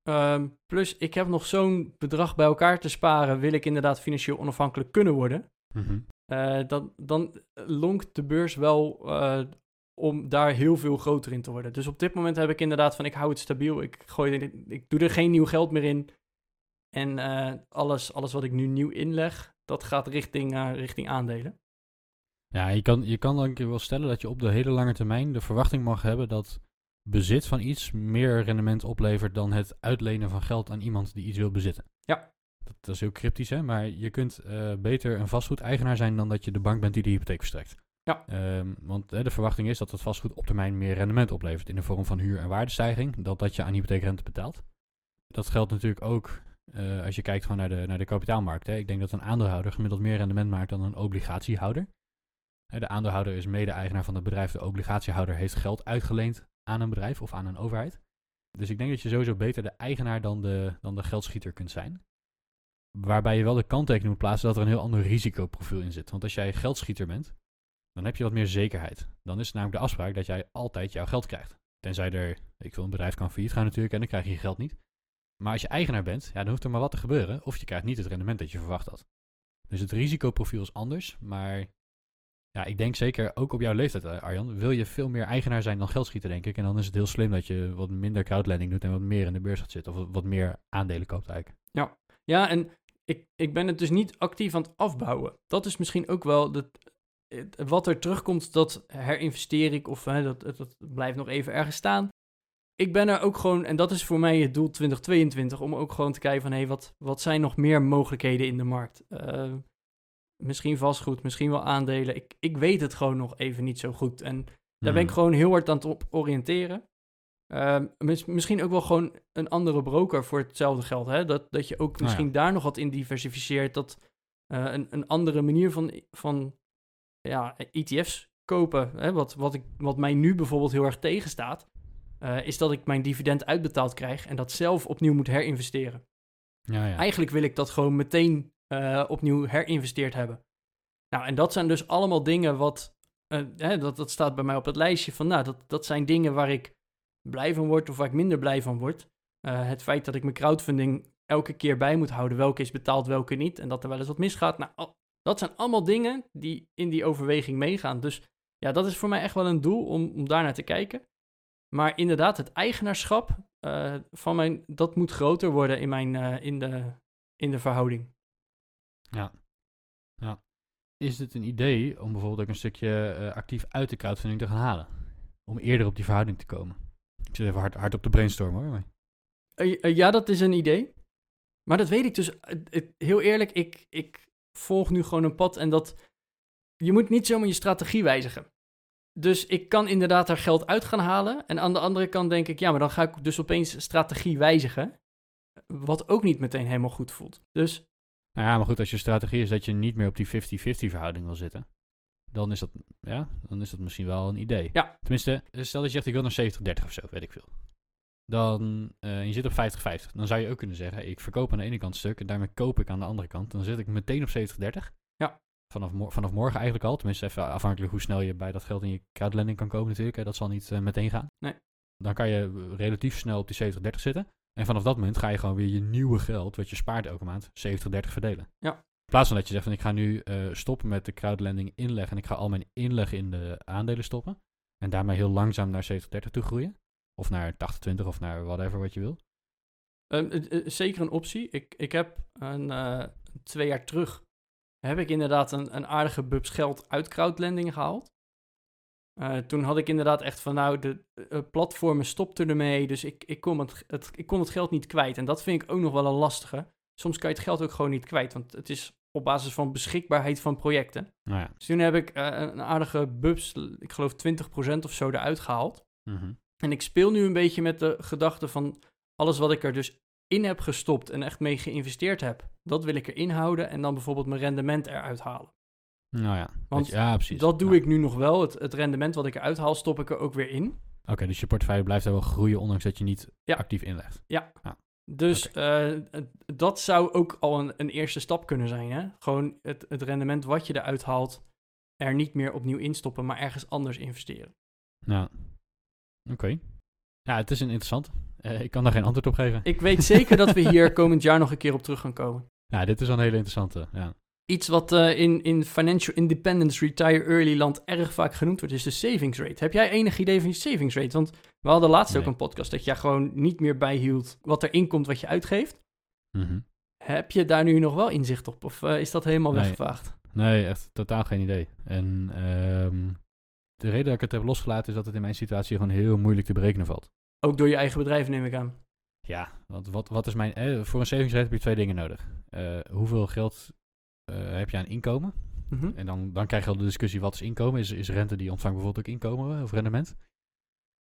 Ehm, plus, ik heb nog zo'n bedrag bij elkaar te sparen, wil ik inderdaad financieel onafhankelijk kunnen worden. Mhm. Eh, dan, dan lonkt de beurs wel eh, om daar heel veel groter in te worden. Dus op dit moment heb ik inderdaad van, ik hou het stabiel. Ik, gooi, ik doe er geen nieuw geld meer in. En eh, alles, alles wat ik nu nieuw inleg, dat gaat richting, richting aandelen. Ja, je kan, je kan dan een keer wel stellen dat je op de hele lange termijn de verwachting mag hebben dat bezit van iets meer rendement oplevert dan het uitlenen van geld aan iemand die iets wil bezitten. Ja. Dat, dat is heel cryptisch, hè? maar je kunt eh, beter een vastgoedeigenaar zijn dan dat je de bank bent die de hypotheek verstrekt. Ja. Ehm, want hè, de verwachting is dat het vastgoed op termijn meer rendement oplevert in de vorm van huur- en waardestijging, dan dat je aan hypotheekrente betaalt. Dat geldt natuurlijk ook eh, als je kijkt gewoon naar de, naar de kapitaalmarkt. Hè. Ik denk dat een aandeelhouder gemiddeld meer rendement maakt dan een obligatiehouder. De aandeelhouder is mede-eigenaar van het bedrijf. De obligatiehouder heeft geld uitgeleend aan een bedrijf of aan een overheid. Dus ik denk dat je sowieso beter de eigenaar dan de, dan de geldschieter kunt zijn. Waarbij je wel de kanttekening moet plaatsen dat er een heel ander risicoprofiel in zit. Want als jij geldschieter bent, dan heb je wat meer zekerheid. Dan is het namelijk de afspraak dat jij altijd jouw geld krijgt. Tenzij er, ik wil een bedrijf kan failliet gaan natuurlijk en dan krijg je je geld niet. Maar als je eigenaar bent, ja, dan hoeft er maar wat te gebeuren. Of je krijgt niet het rendement dat je verwacht had. Dus het risicoprofiel is anders. Maar ja, ik denk zeker ook op jouw leeftijd, eh, Arjan, wil je veel meer eigenaar zijn dan geldschieter, denk ik. En dan is het heel slim dat je wat minder crowdlending doet en wat meer in de beurs gaat zitten. Of wat- meer aandelen koopt eigenlijk. Ja, en ik, ik ben het dus niet actief aan het afbouwen. Dat is misschien ook wel de, wat er terugkomt, dat herinvesteer ik of hè, dat, dat, blijft nog even ergens staan. Ik ben er ook gewoon, en dat is voor mij het doel 2022, om ook gewoon te kijken van hé, wat, wat zijn nog meer mogelijkheden in de markt? Eh, misschien vastgoed, misschien wel aandelen. Ik, ik weet het gewoon nog even niet zo goed. En daar ben ik Mhm. gewoon heel hard aan het op oriënteren. Ehm, mis- misschien ook wel gewoon een andere broker voor hetzelfde geld. Hè? Dat, dat je ook Nou ja. misschien daar nog wat in diversificeert. Dat eh, een, een andere manier van, van ja, ETF's kopen. Hè? Wat, wat, ik, wat mij nu bijvoorbeeld heel erg tegenstaat. eh, is dat ik mijn dividend uitbetaald krijg en dat zelf opnieuw moet herinvesteren. Ja, ja. Eigenlijk wil ik dat gewoon meteen eh, opnieuw herinvesteerd hebben. Nou, en dat zijn dus allemaal dingen wat. hè, dat, dat staat bij mij op het lijstje van. Nou, dat, dat zijn dingen waar ik blij van word of waar ik minder blij van word. Eh, het feit dat ik mijn crowdfunding elke keer bij moet houden. Welke is betaald, welke niet. En dat er wel eens wat misgaat. Nou, dat zijn allemaal dingen die in die overweging meegaan. Dus ja, dat is voor mij echt wel een doel om, om daar naar te kijken. Maar inderdaad, het eigenaarschap eh, van mijn, dat moet groter worden in, mijn, eh, in, de, in de verhouding. Is het een idee om bijvoorbeeld ook een stukje actief uit de crowdfunding te gaan halen? Om eerder op die verhouding te komen. Ik zit even hard, hard op de brainstorm hoor. Eh, eh, ja, dat is een idee. Maar dat weet ik dus. eh, heel eerlijk, ik, ik volg nu gewoon een pad en dat. Je moet niet zomaar je strategie wijzigen. Dus ik kan inderdaad daar geld uit gaan halen. En aan de andere kant denk ik, ja, maar dan ga ik dus opeens strategie wijzigen. Wat ook niet meteen helemaal goed voelt. Dus Nou ja, maar goed, als je strategie is dat je niet meer op die 50-50 verhouding wil zitten, dan is dat, ja, dan is dat misschien wel een idee. Ja. Tenminste, stel dat je zegt ik wil naar 70-30 of zo, weet ik veel. Dan, eh, je zit op 50-50. Dan zou je ook kunnen zeggen, ik verkoop aan de ene kant stuk en daarmee koop ik aan de andere kant. Dan zit ik meteen op 70-30. Ja. Vanaf, mo- vanaf morgen eigenlijk al. Tenminste, even afhankelijk hoe snel je bij dat geld in je crowdlending kan komen natuurlijk. Hè. Dat zal niet eh, meteen gaan. Nee. Dan kan je eh, relatief snel op die 70-30 zitten. En vanaf dat moment ga je gewoon weer je nieuwe geld, wat je spaart elke maand, 70-30 verdelen. Ja. Plaats van dat je zegt van ik ga nu eh, stoppen met de crowdlending inleg en ik ga al mijn inleg in de aandelen stoppen. En daarmee heel langzaam naar 70-30 toe groeien. Of naar 80-20 of naar whatever wat je wil. Ehm, eh, eh, zeker een optie. Ik, ik heb een, eh, twee jaar terug heb ik inderdaad een, een aardige bubs geld uit crowdlending gehaald. Eh, toen had ik inderdaad echt van, nou, de platformen stopten ermee, dus ik, ik, kon het, ik kon het geld niet kwijt. En dat vind ik ook nog wel een lastige. Soms kan je het geld ook gewoon niet kwijt, want het is op basis van beschikbaarheid van projecten. Nou ja. Dus toen heb ik eh, een aardige bubs, ik geloof 20% of zo eruit gehaald. Mhm. En ik speel nu een beetje met de gedachte van alles wat ik er dus in heb gestopt en echt mee geïnvesteerd heb, dat wil ik erin houden en dan bijvoorbeeld mijn rendement eruit halen. Nou ja. Want ja, precies. Dat doe Ja. ik nu nog wel. Het, het rendement wat ik eruit haal, stop ik er ook weer in. Oké, dus je portefeuille blijft er wel groeien, ondanks dat je niet Ja. actief inlegt. Dus eh, dat zou ook al een, een eerste stap kunnen zijn. Hè? Gewoon het, het rendement wat je eruit haalt, er niet meer opnieuw instoppen, maar ergens anders investeren. Nou, oké. Ja, het is een interessant. Eh, ik kan daar geen antwoord op geven. Ik weet zeker dat we hier komend jaar nog een keer op terug gaan komen. Ja, dit is wel een hele interessante. Ja. Iets wat eh, in, in Financial Independence Retire Early land erg vaak genoemd wordt, is de savings rate. Heb jij enig idee van je savings rate? Want we hadden laatst ook een podcast dat jij gewoon niet meer bijhield wat er inkomt wat je uitgeeft. Mhm. Heb je daar nu nog wel inzicht op? Of eh, is dat helemaal Nee. weggevaagd? Nee, echt totaal geen idee. En ehm, de reden dat ik het heb losgelaten is dat het in mijn situatie gewoon heel moeilijk te berekenen valt. Ook door je eigen bedrijf neem ik aan. Ja, want wat, wat is mijn... Eh, voor een savings rate heb je twee dingen nodig. Hoeveel geld heb je aan inkomen? Mhm. En dan, dan krijg je al de discussie, wat is inkomen? Is, is rente die je ontvangt bijvoorbeeld ook inkomen eh, of rendement?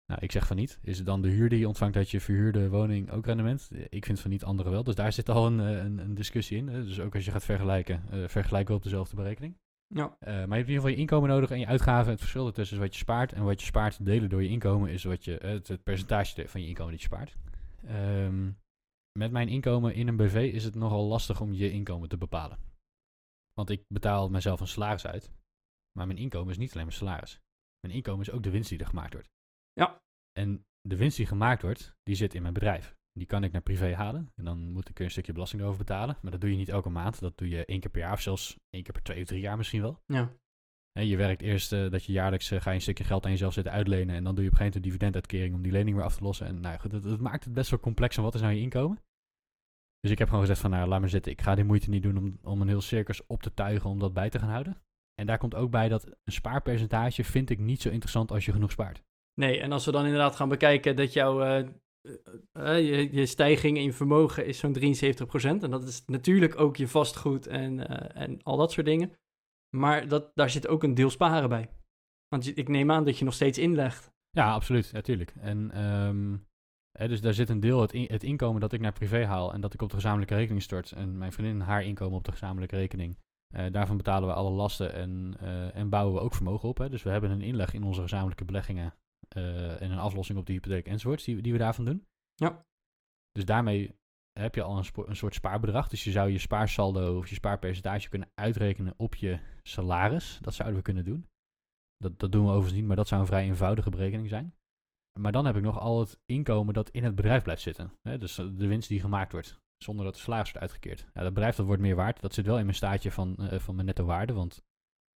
Nou, ik zeg van niet. Is het dan de huur die je ontvangt uit je verhuurde woning ook rendement? Eh, Ik vind van niet, anderen wel. Dus daar zit al een, eh, een, een discussie in. Dus ook als je gaat vergelijken, eh vergelijken we op dezelfde berekening. Ja. Eh, maar je hebt in ieder geval je inkomen nodig en je uitgaven. Het verschil ertussen is wat je spaart. En wat je spaart delen door je inkomen is wat je, eh, het, het percentage van je inkomen dat je spaart. Ehm, met mijn inkomen in een BV is het nogal lastig om je inkomen te bepalen. Want ik betaal mezelf een salaris uit. Maar mijn inkomen is niet alleen mijn salaris. Mijn inkomen is ook de winst die er gemaakt wordt. Ja. En de winst die gemaakt wordt, die zit in mijn bedrijf. Die kan ik naar privé halen. En dan moet ik er een stukje belasting over betalen. Maar dat doe je niet elke maand. Dat doe je één keer per jaar. Of zelfs één keer per twee of drie jaar misschien wel. Ja. Hè, je werkt eerst eh, dat je jaarlijks eh, ga je een stukje geld aan jezelf zitten uitlenen. En dan doe je op een gegeven moment een dividenduitkering om die lening weer af te lossen. En nou ja, goed, dat, dat maakt het best wel complex. En wat is nou je inkomen? Dus ik heb gewoon gezegd van nou, laat maar zitten. Ik ga die moeite niet doen om, om een heel circus op te tuigen om dat bij te gaan houden. En daar komt ook bij dat een spaarpercentage vind ik niet zo interessant als je genoeg spaart. Nee, en als we dan inderdaad gaan bekijken dat jouw eh, eh, eh, je, je stijging in je vermogen is zo'n 73%. En dat is natuurlijk ook je vastgoed en, en al dat soort dingen. Maar dat, daar zit ook een deel sparen bij. Want ik neem aan dat je nog steeds inlegt. Ja, absoluut. Natuurlijk. en ehm, hè, dus daar zit een deel het, in- het inkomen dat ik naar privé haal en dat ik op de gezamenlijke rekening stort. En mijn vriendin haar inkomen op de gezamenlijke rekening. Eh, daarvan betalen we alle lasten en, eh, en bouwen we ook vermogen op. Hè. Dus we hebben een inleg in onze gezamenlijke beleggingen eh, en een aflossing op de hypotheek enzovoorts die, we- die we daarvan doen. Ja. Dus daarmee heb je al een, spo- een soort spaarbedrag. Dus je zou je spaarsaldo of je spaarpercentage kunnen uitrekenen op je salaris. Dat zouden we kunnen doen. Dat, dat doen we overigens niet, maar dat zou een vrij eenvoudige berekening zijn. Maar dan heb ik nog al het inkomen dat in het bedrijf blijft zitten. Hè? Dus eh, de winst die gemaakt wordt, zonder dat de salaris wordt uitgekeerd. Ja, dat bedrijf dat wordt meer waard. Dat zit wel in mijn staatje van, eh, van mijn netto waarde. Want,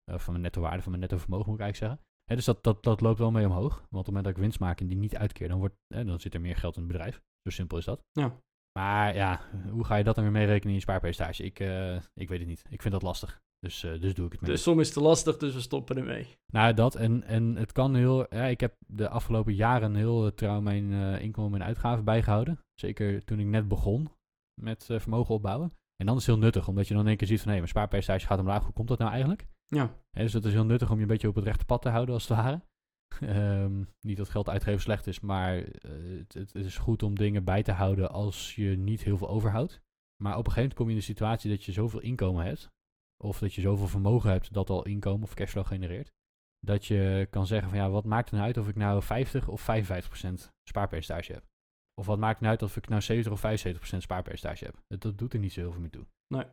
eh, van mijn netto waarde, van mijn netto vermogen moet ik eigenlijk zeggen. Hè, dus dat, dat, dat loopt wel mee omhoog. Want op het moment dat ik winst maak en die niet uitkeer, dan, wordt, hè, dan zit er meer geld in het bedrijf. Zo simpel is dat. Ja. Maar ja, hoe ga je dat dan weer meerekenen in je spaarpercentage? Ik, ik weet het niet. Ik vind dat lastig. Dus, eh, dus doe ik het mee. De som is te lastig, dus we stoppen ermee. Nou, dat en, en het kan heel. Ja, ik heb de afgelopen jaren heel eh, trouw mijn eh, inkomen en uitgaven bijgehouden. Zeker toen ik net begon met vermogen opbouwen. En dan is het heel nuttig, omdat je dan in één keer ziet van hé, mijn spaarpercentage gaat omlaag. Hoe komt dat nou eigenlijk? Ja. Dus het is heel nuttig om je een beetje op het rechte pad te houden, als het ware. Ehm, niet dat geld uitgeven slecht is, maar het, het is goed om dingen bij te houden als je niet heel veel overhoudt. Maar op een gegeven moment kom je in de situatie dat je zoveel inkomen hebt, of dat je zoveel vermogen hebt dat al inkomen of cashflow genereert, dat je kan zeggen van ja, wat maakt het nou uit of ik nou 50 of 55% spaarpercentage heb? Of wat maakt het nou uit of ik nou 70 of 75% spaarpercentage heb? Dat, dat doet er niet zo heel veel mee toe. Nee.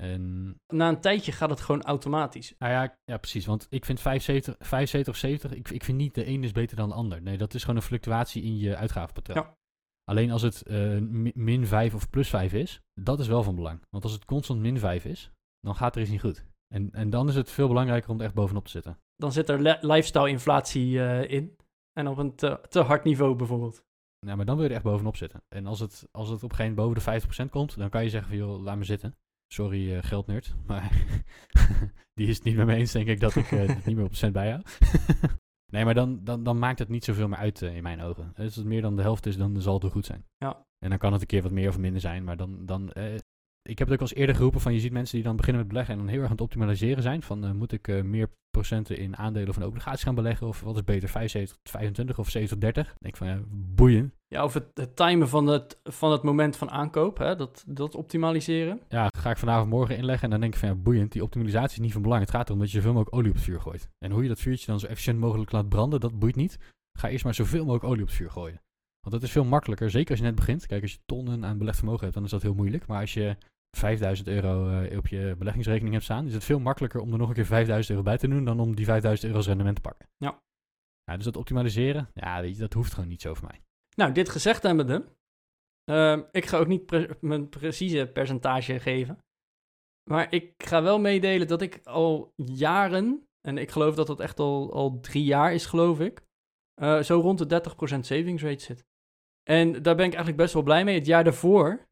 En Na een tijdje gaat het gewoon automatisch. nou ja, ja, precies. Want ik vind 75, 75 of 70, ik, ik vind niet de een is beter dan de ander. Nee, dat is gewoon een fluctuatie in je uitgavenpatroon. Ja. Alleen als het eh, mi- min 5 of plus 5 is, dat is wel van belang. Want als het constant min 5 is, dan gaat er iets niet goed. En, en dan is het veel belangrijker om er echt bovenop te zitten. Dan zit er le- lifestyle-inflatie eh, in. En op een te, te hard niveau bijvoorbeeld. Nou, maar dan wil je er echt bovenop zitten. En als het, als het op een gegeven moment boven de 50% komt, dan kan je zeggen van joh, laat me zitten. Sorry, eh geldnerd. Maar die is het niet met me eens, denk ik, dat ik eh, het niet meer op de cent bijhoud. nee, maar dan, dan, dan maakt het niet zoveel meer uit eh, in mijn ogen. Als het meer dan de helft is, dan zal het goed zijn. Ja. En dan kan het een keer wat meer of minder zijn, maar dan... dan eh, ik heb het ook al eens eerder geroepen van je ziet mensen die dan beginnen met beleggen en dan heel erg aan het optimaliseren zijn. Van eh, moet ik eh, meer procenten in aandelen of in obligaties gaan beleggen? Of wat is beter, 75, 25 of 70, 30? Dan denk ik van ja, boeien. Ja, of het, het timen van het, van het moment van aankoop, hè, dat, dat optimaliseren. Ja, ga ik vanavond morgen inleggen en dan denk ik van ja, boeiend. Die optimalisatie is niet van belang. Het gaat erom dat je zoveel mogelijk olie op het vuur gooit. En hoe je dat vuurtje dan zo efficiënt mogelijk laat branden, dat boeit niet. Ga eerst maar zoveel mogelijk olie op het vuur gooien. Want dat is veel makkelijker, zeker als je net begint. Kijk, als je tonnen aan belegd vermogen hebt, dan is dat heel moeilijk. Maar als je 5000 euro eh, op je beleggingsrekening hebt staan, is het veel makkelijker om er nog een keer 5000 euro bij te doen dan om die 5000 euro als rendement te pakken. Ja. ja dus dat optimaliseren, ja, weet je, dat hoeft gewoon niet zo voor mij. Nou, dit gezegd hebbende, ehm ik ga ook niet pre- mijn precieze percentage geven. Maar ik ga wel meedelen dat ik al jaren, en ik geloof dat dat echt al, al drie jaar is, geloof ik, eh, zo rond de 30% savings rate zit. En daar ben ik eigenlijk best wel blij mee. Het jaar daarvoor,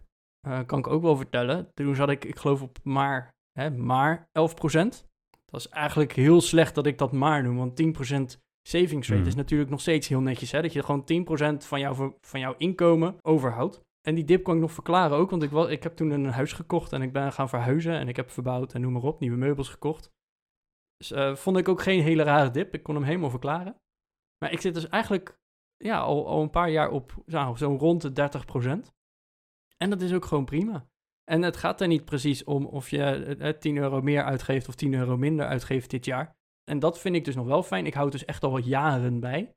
eh, kan ik ook wel vertellen, toen zat ik, ik geloof op maar, hè, maar 11%. Dat is eigenlijk heel slecht dat ik dat maar noem, want 10% savings rate Hmm. is natuurlijk nog steeds heel netjes. Hè? Dat je gewoon 10% van, jouw van jouw inkomen overhoudt. En die dip kan ik nog verklaren ook, want ik, wa- ik heb toen een huis gekocht en ik ben gaan verhuizen en ik heb verbouwd en noem maar op, nieuwe meubels gekocht. Dus eh, vond ik ook geen hele rare dip. Ik kon hem helemaal verklaren. Maar ik zit dus eigenlijk ja, al, al een paar jaar op nou, zo'n rond de 30%. En dat is ook gewoon prima. En het gaat er niet precies om of je eh, 10 euro meer uitgeeft of 10 euro minder uitgeeft dit jaar. En dat vind ik dus nog wel fijn. Ik houd dus echt al wat jaren bij.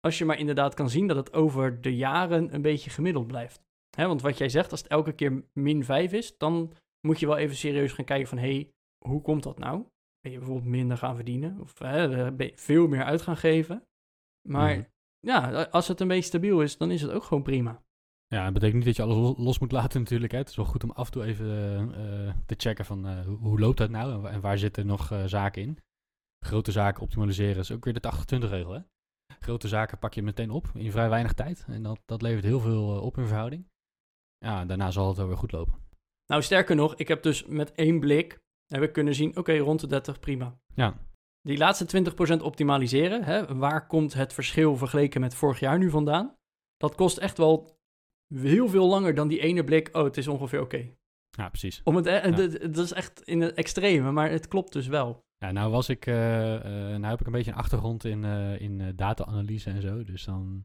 Als je maar inderdaad kan zien dat het over de jaren een beetje gemiddeld blijft. Want wat jij zegt, als het elke keer min 5 is, dan moet je wel even serieus gaan kijken van... hé, hey, hoe komt dat nou? Ben je bijvoorbeeld minder gaan verdienen? Of ben je veel meer uit gaan geven? Maar Mhm. ja, als het een beetje stabiel is, dan is het ook gewoon prima. Ja, dat betekent niet dat je alles lo- los moet laten natuurlijk. Hè. Het is wel goed om af en toe even eh, eh, te checken van eh, hoe, loopt dat nou en, wa- en waar zitten nog zaken in. Grote zaken optimaliseren is ook weer de 80-20 regel. Hè. Grote zaken pak je meteen op in vrij weinig tijd. En dat, dat levert heel veel op in verhouding. Ja, daarna zal het wel weer goed lopen. Nou, sterker nog, ik heb dus met één blik heb ik kunnen zien, oké, rond de 30 prima. Ja, Die laatste 20% optimaliseren, hè, waar komt het verschil vergeleken met vorig jaar nu vandaan? Dat kost echt wel heel veel langer dan die ene blik, oh, het is ongeveer oké. ja precies. Om het, eh, Ja. Dat is echt in het extreme, maar het klopt dus wel. Ja, nou was ik, eh, nou heb ik een beetje een achtergrond in, in data-analyse en zo. Dus dan,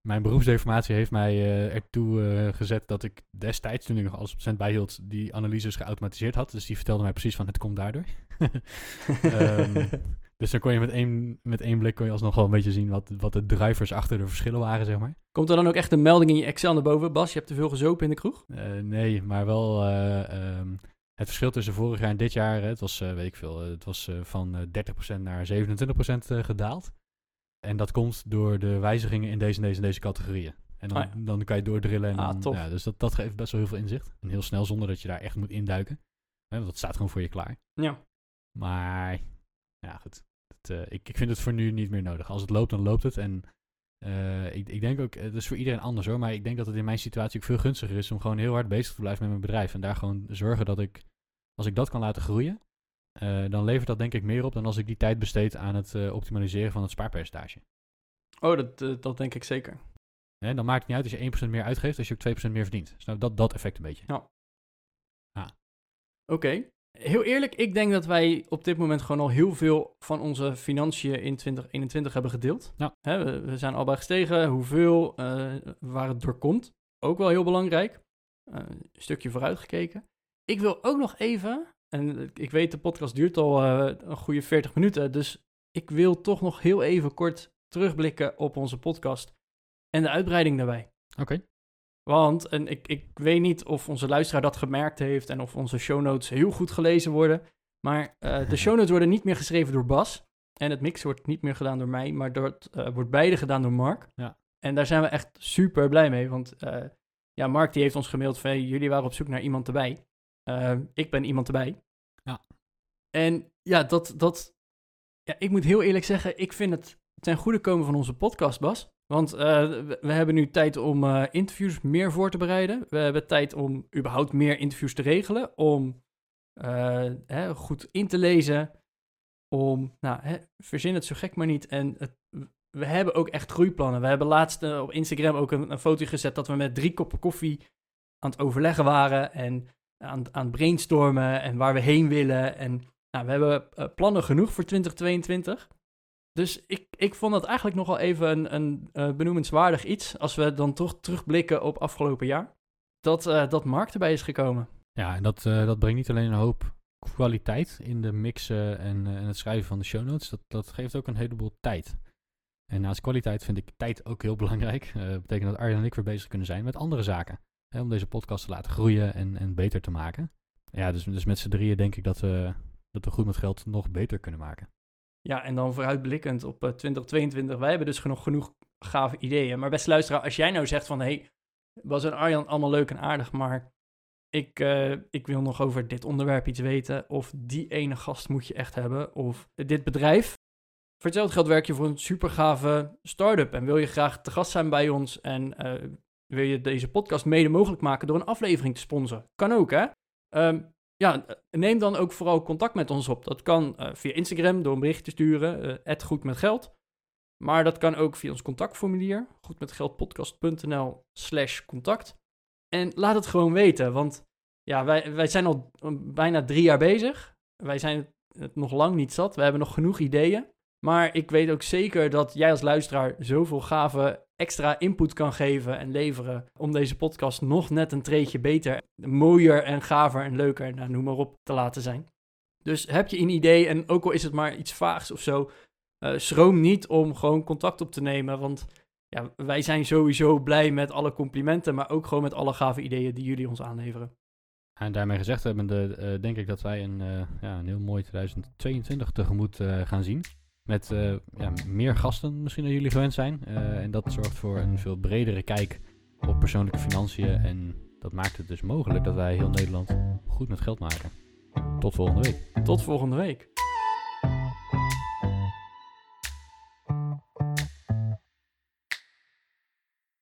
mijn beroepsdeformatie heeft mij ertoe gezet dat ik destijds, toen ik nog alles op cent bijhield, die analyses geautomatiseerd had. Dus die vertelde mij precies van, het komt daardoor. Ehm, dus dan kon je met één, met één blik kon je alsnog wel een beetje zien wat, wat de drivers achter de verschillen waren, zeg maar. Komt er dan ook echt een melding in je Excel naar boven? Bas, je hebt te veel gezopen in de kroeg? Eh, nee, maar wel eh, ehm, het verschil tussen vorig jaar en dit jaar, het was, eh, weet ik veel, het was van eh, 30% naar 27% eh, gedaald. En dat komt door de wijzigingen in deze en deze en deze categorieën. En dan, Ah, ja. dan kan je doordrillen. En Ah, dan. Ja, dus dat, dat geeft best wel heel veel inzicht. En heel snel zonder dat je daar echt moet induiken. Hè, want dat staat gewoon voor je klaar. Ja. Maar ja, goed. Het, eh, ik, ik vind het voor nu niet meer nodig. Als het loopt, dan loopt het. En eh, ik, ik denk ook, het is voor iedereen anders hoor. Maar ik denk dat het in mijn situatie ook veel gunstiger is om gewoon heel hard bezig te blijven met mijn bedrijf. En daar gewoon zorgen dat ik, als ik dat kan laten groeien, eh, dan levert dat denk ik meer op dan als ik die tijd besteed aan het eh, optimaliseren van het spaarpercentage. Oh, dat, eh, dat denk ik zeker. Hè, dan maakt het niet uit als je 1% meer uitgeeft, als je ook 2% meer verdient. Dus nou, dat, dat effect een beetje. Oké. Heel eerlijk, ik denk dat wij op dit moment gewoon al heel veel van onze financiën in 2021 hebben gedeeld. Ja. Hè, we, we zijn allebei gestegen, hoeveel, eh, waar het door komt. Ook wel heel belangrijk. Eh, een stukje vooruitgekeken. Ik wil ook nog even, en ik weet de podcast duurt al eh, een goede 40 minuten, dus ik wil toch nog heel even kort terugblikken op onze podcast en de uitbreiding daarbij. Oké. Want, en ik, ik weet niet of onze luisteraar dat gemerkt heeft en of onze show notes heel goed gelezen worden. Maar eh, de show notes worden niet meer geschreven door Bas. En het mix wordt niet meer gedaan door mij, maar dat eh, wordt beide gedaan door Mark. Ja. En daar zijn we echt super blij mee. Want eh, ja, Mark die heeft ons gemaild van hey, jullie waren op zoek naar iemand erbij. Ik ben iemand erbij. Ja. En ja, dat, dat, ja, ik moet heel eerlijk zeggen, ik vind het ten goede komen van onze podcast, Bas. Want eh, we, hebben nu tijd om eh, interviews meer voor te bereiden. We hebben tijd om überhaupt meer interviews te regelen. Om eh, hè, goed in te lezen. Om, nou, hè, verzin het zo gek maar niet. En we hebben ook echt groeiplannen. We hebben laatst op Instagram ook een, een foto gezet dat we met drie koppen koffie aan het overleggen waren. En aan, aan het brainstormen en waar we heen willen. En nou, we hebben plannen genoeg voor 2022. Dus ik, ik vond dat eigenlijk nogal even een, een eh, benoemenswaardig iets. Als we dan toch terugblikken op afgelopen jaar. Dat, eh, dat Mark erbij is gekomen. Ja, en dat, eh, dat brengt niet alleen een hoop kwaliteit in de mixen en, en het schrijven van de show notes. Dat, dat geeft ook een heleboel tijd. En naast kwaliteit vind ik tijd ook heel belangrijk. Dat betekent dat Arjen en ik weer bezig kunnen zijn met andere zaken. Hè, om deze podcast te laten groeien en, en beter te maken. Ja, dus, dus met z'n drieën denk ik dat we, dat we goed met geld nog beter kunnen maken. Ja, en dan vooruitblikkend op eh, 2022. Wij hebben dus genoeg, genoeg gave ideeën. Maar beste luisteraar, als jij nou zegt van... hey, Bas en Arjan allemaal leuk en aardig, maar... Ik, eh, ik wil nog over dit onderwerp iets weten. Of die ene gast moet je echt hebben. Of dit bedrijf. Voor hetzelfde geld werk je voor een super gave start-up. En wil je graag te gast zijn bij ons. En eh, wil je deze podcast mede mogelijk maken door een aflevering te sponsoren. Kan ook, hè? Ehm, ja, neem dan ook vooral contact met ons op. Dat kan eh, via Instagram door een bericht te sturen, uh, goed met geld. Maar dat kan ook via ons contactformulier, goedmetgeldpodcast.nl slash contact. En laat het gewoon weten, want ja, wij, wij zijn al bijna drie jaar bezig. Wij zijn het nog lang niet zat, we hebben nog genoeg ideeën. Maar ik weet ook zeker dat jij als luisteraar zoveel gave extra input kan geven en leveren om deze podcast nog net een treetje beter, mooier en gaver en leuker, nou, noem maar op, te laten zijn. Dus heb je een idee en ook al is het maar iets vaags of zo, uh, schroom niet om gewoon contact op te nemen, want ja, wij zijn sowieso blij met alle complimenten, maar ook gewoon met alle gave ideeën die jullie ons aanleveren. En daarmee gezegd hebbende, uh, denk ik dat wij een, uh, ja, een heel mooi 2022 tegemoet gaan zien. Met uh, ja, meer gasten misschien dan jullie gewend zijn. Uh, en dat zorgt voor een veel bredere kijk op persoonlijke financiën. En dat maakt het dus mogelijk dat wij heel Nederland goed met geld maken. Tot volgende week. Tot volgende week.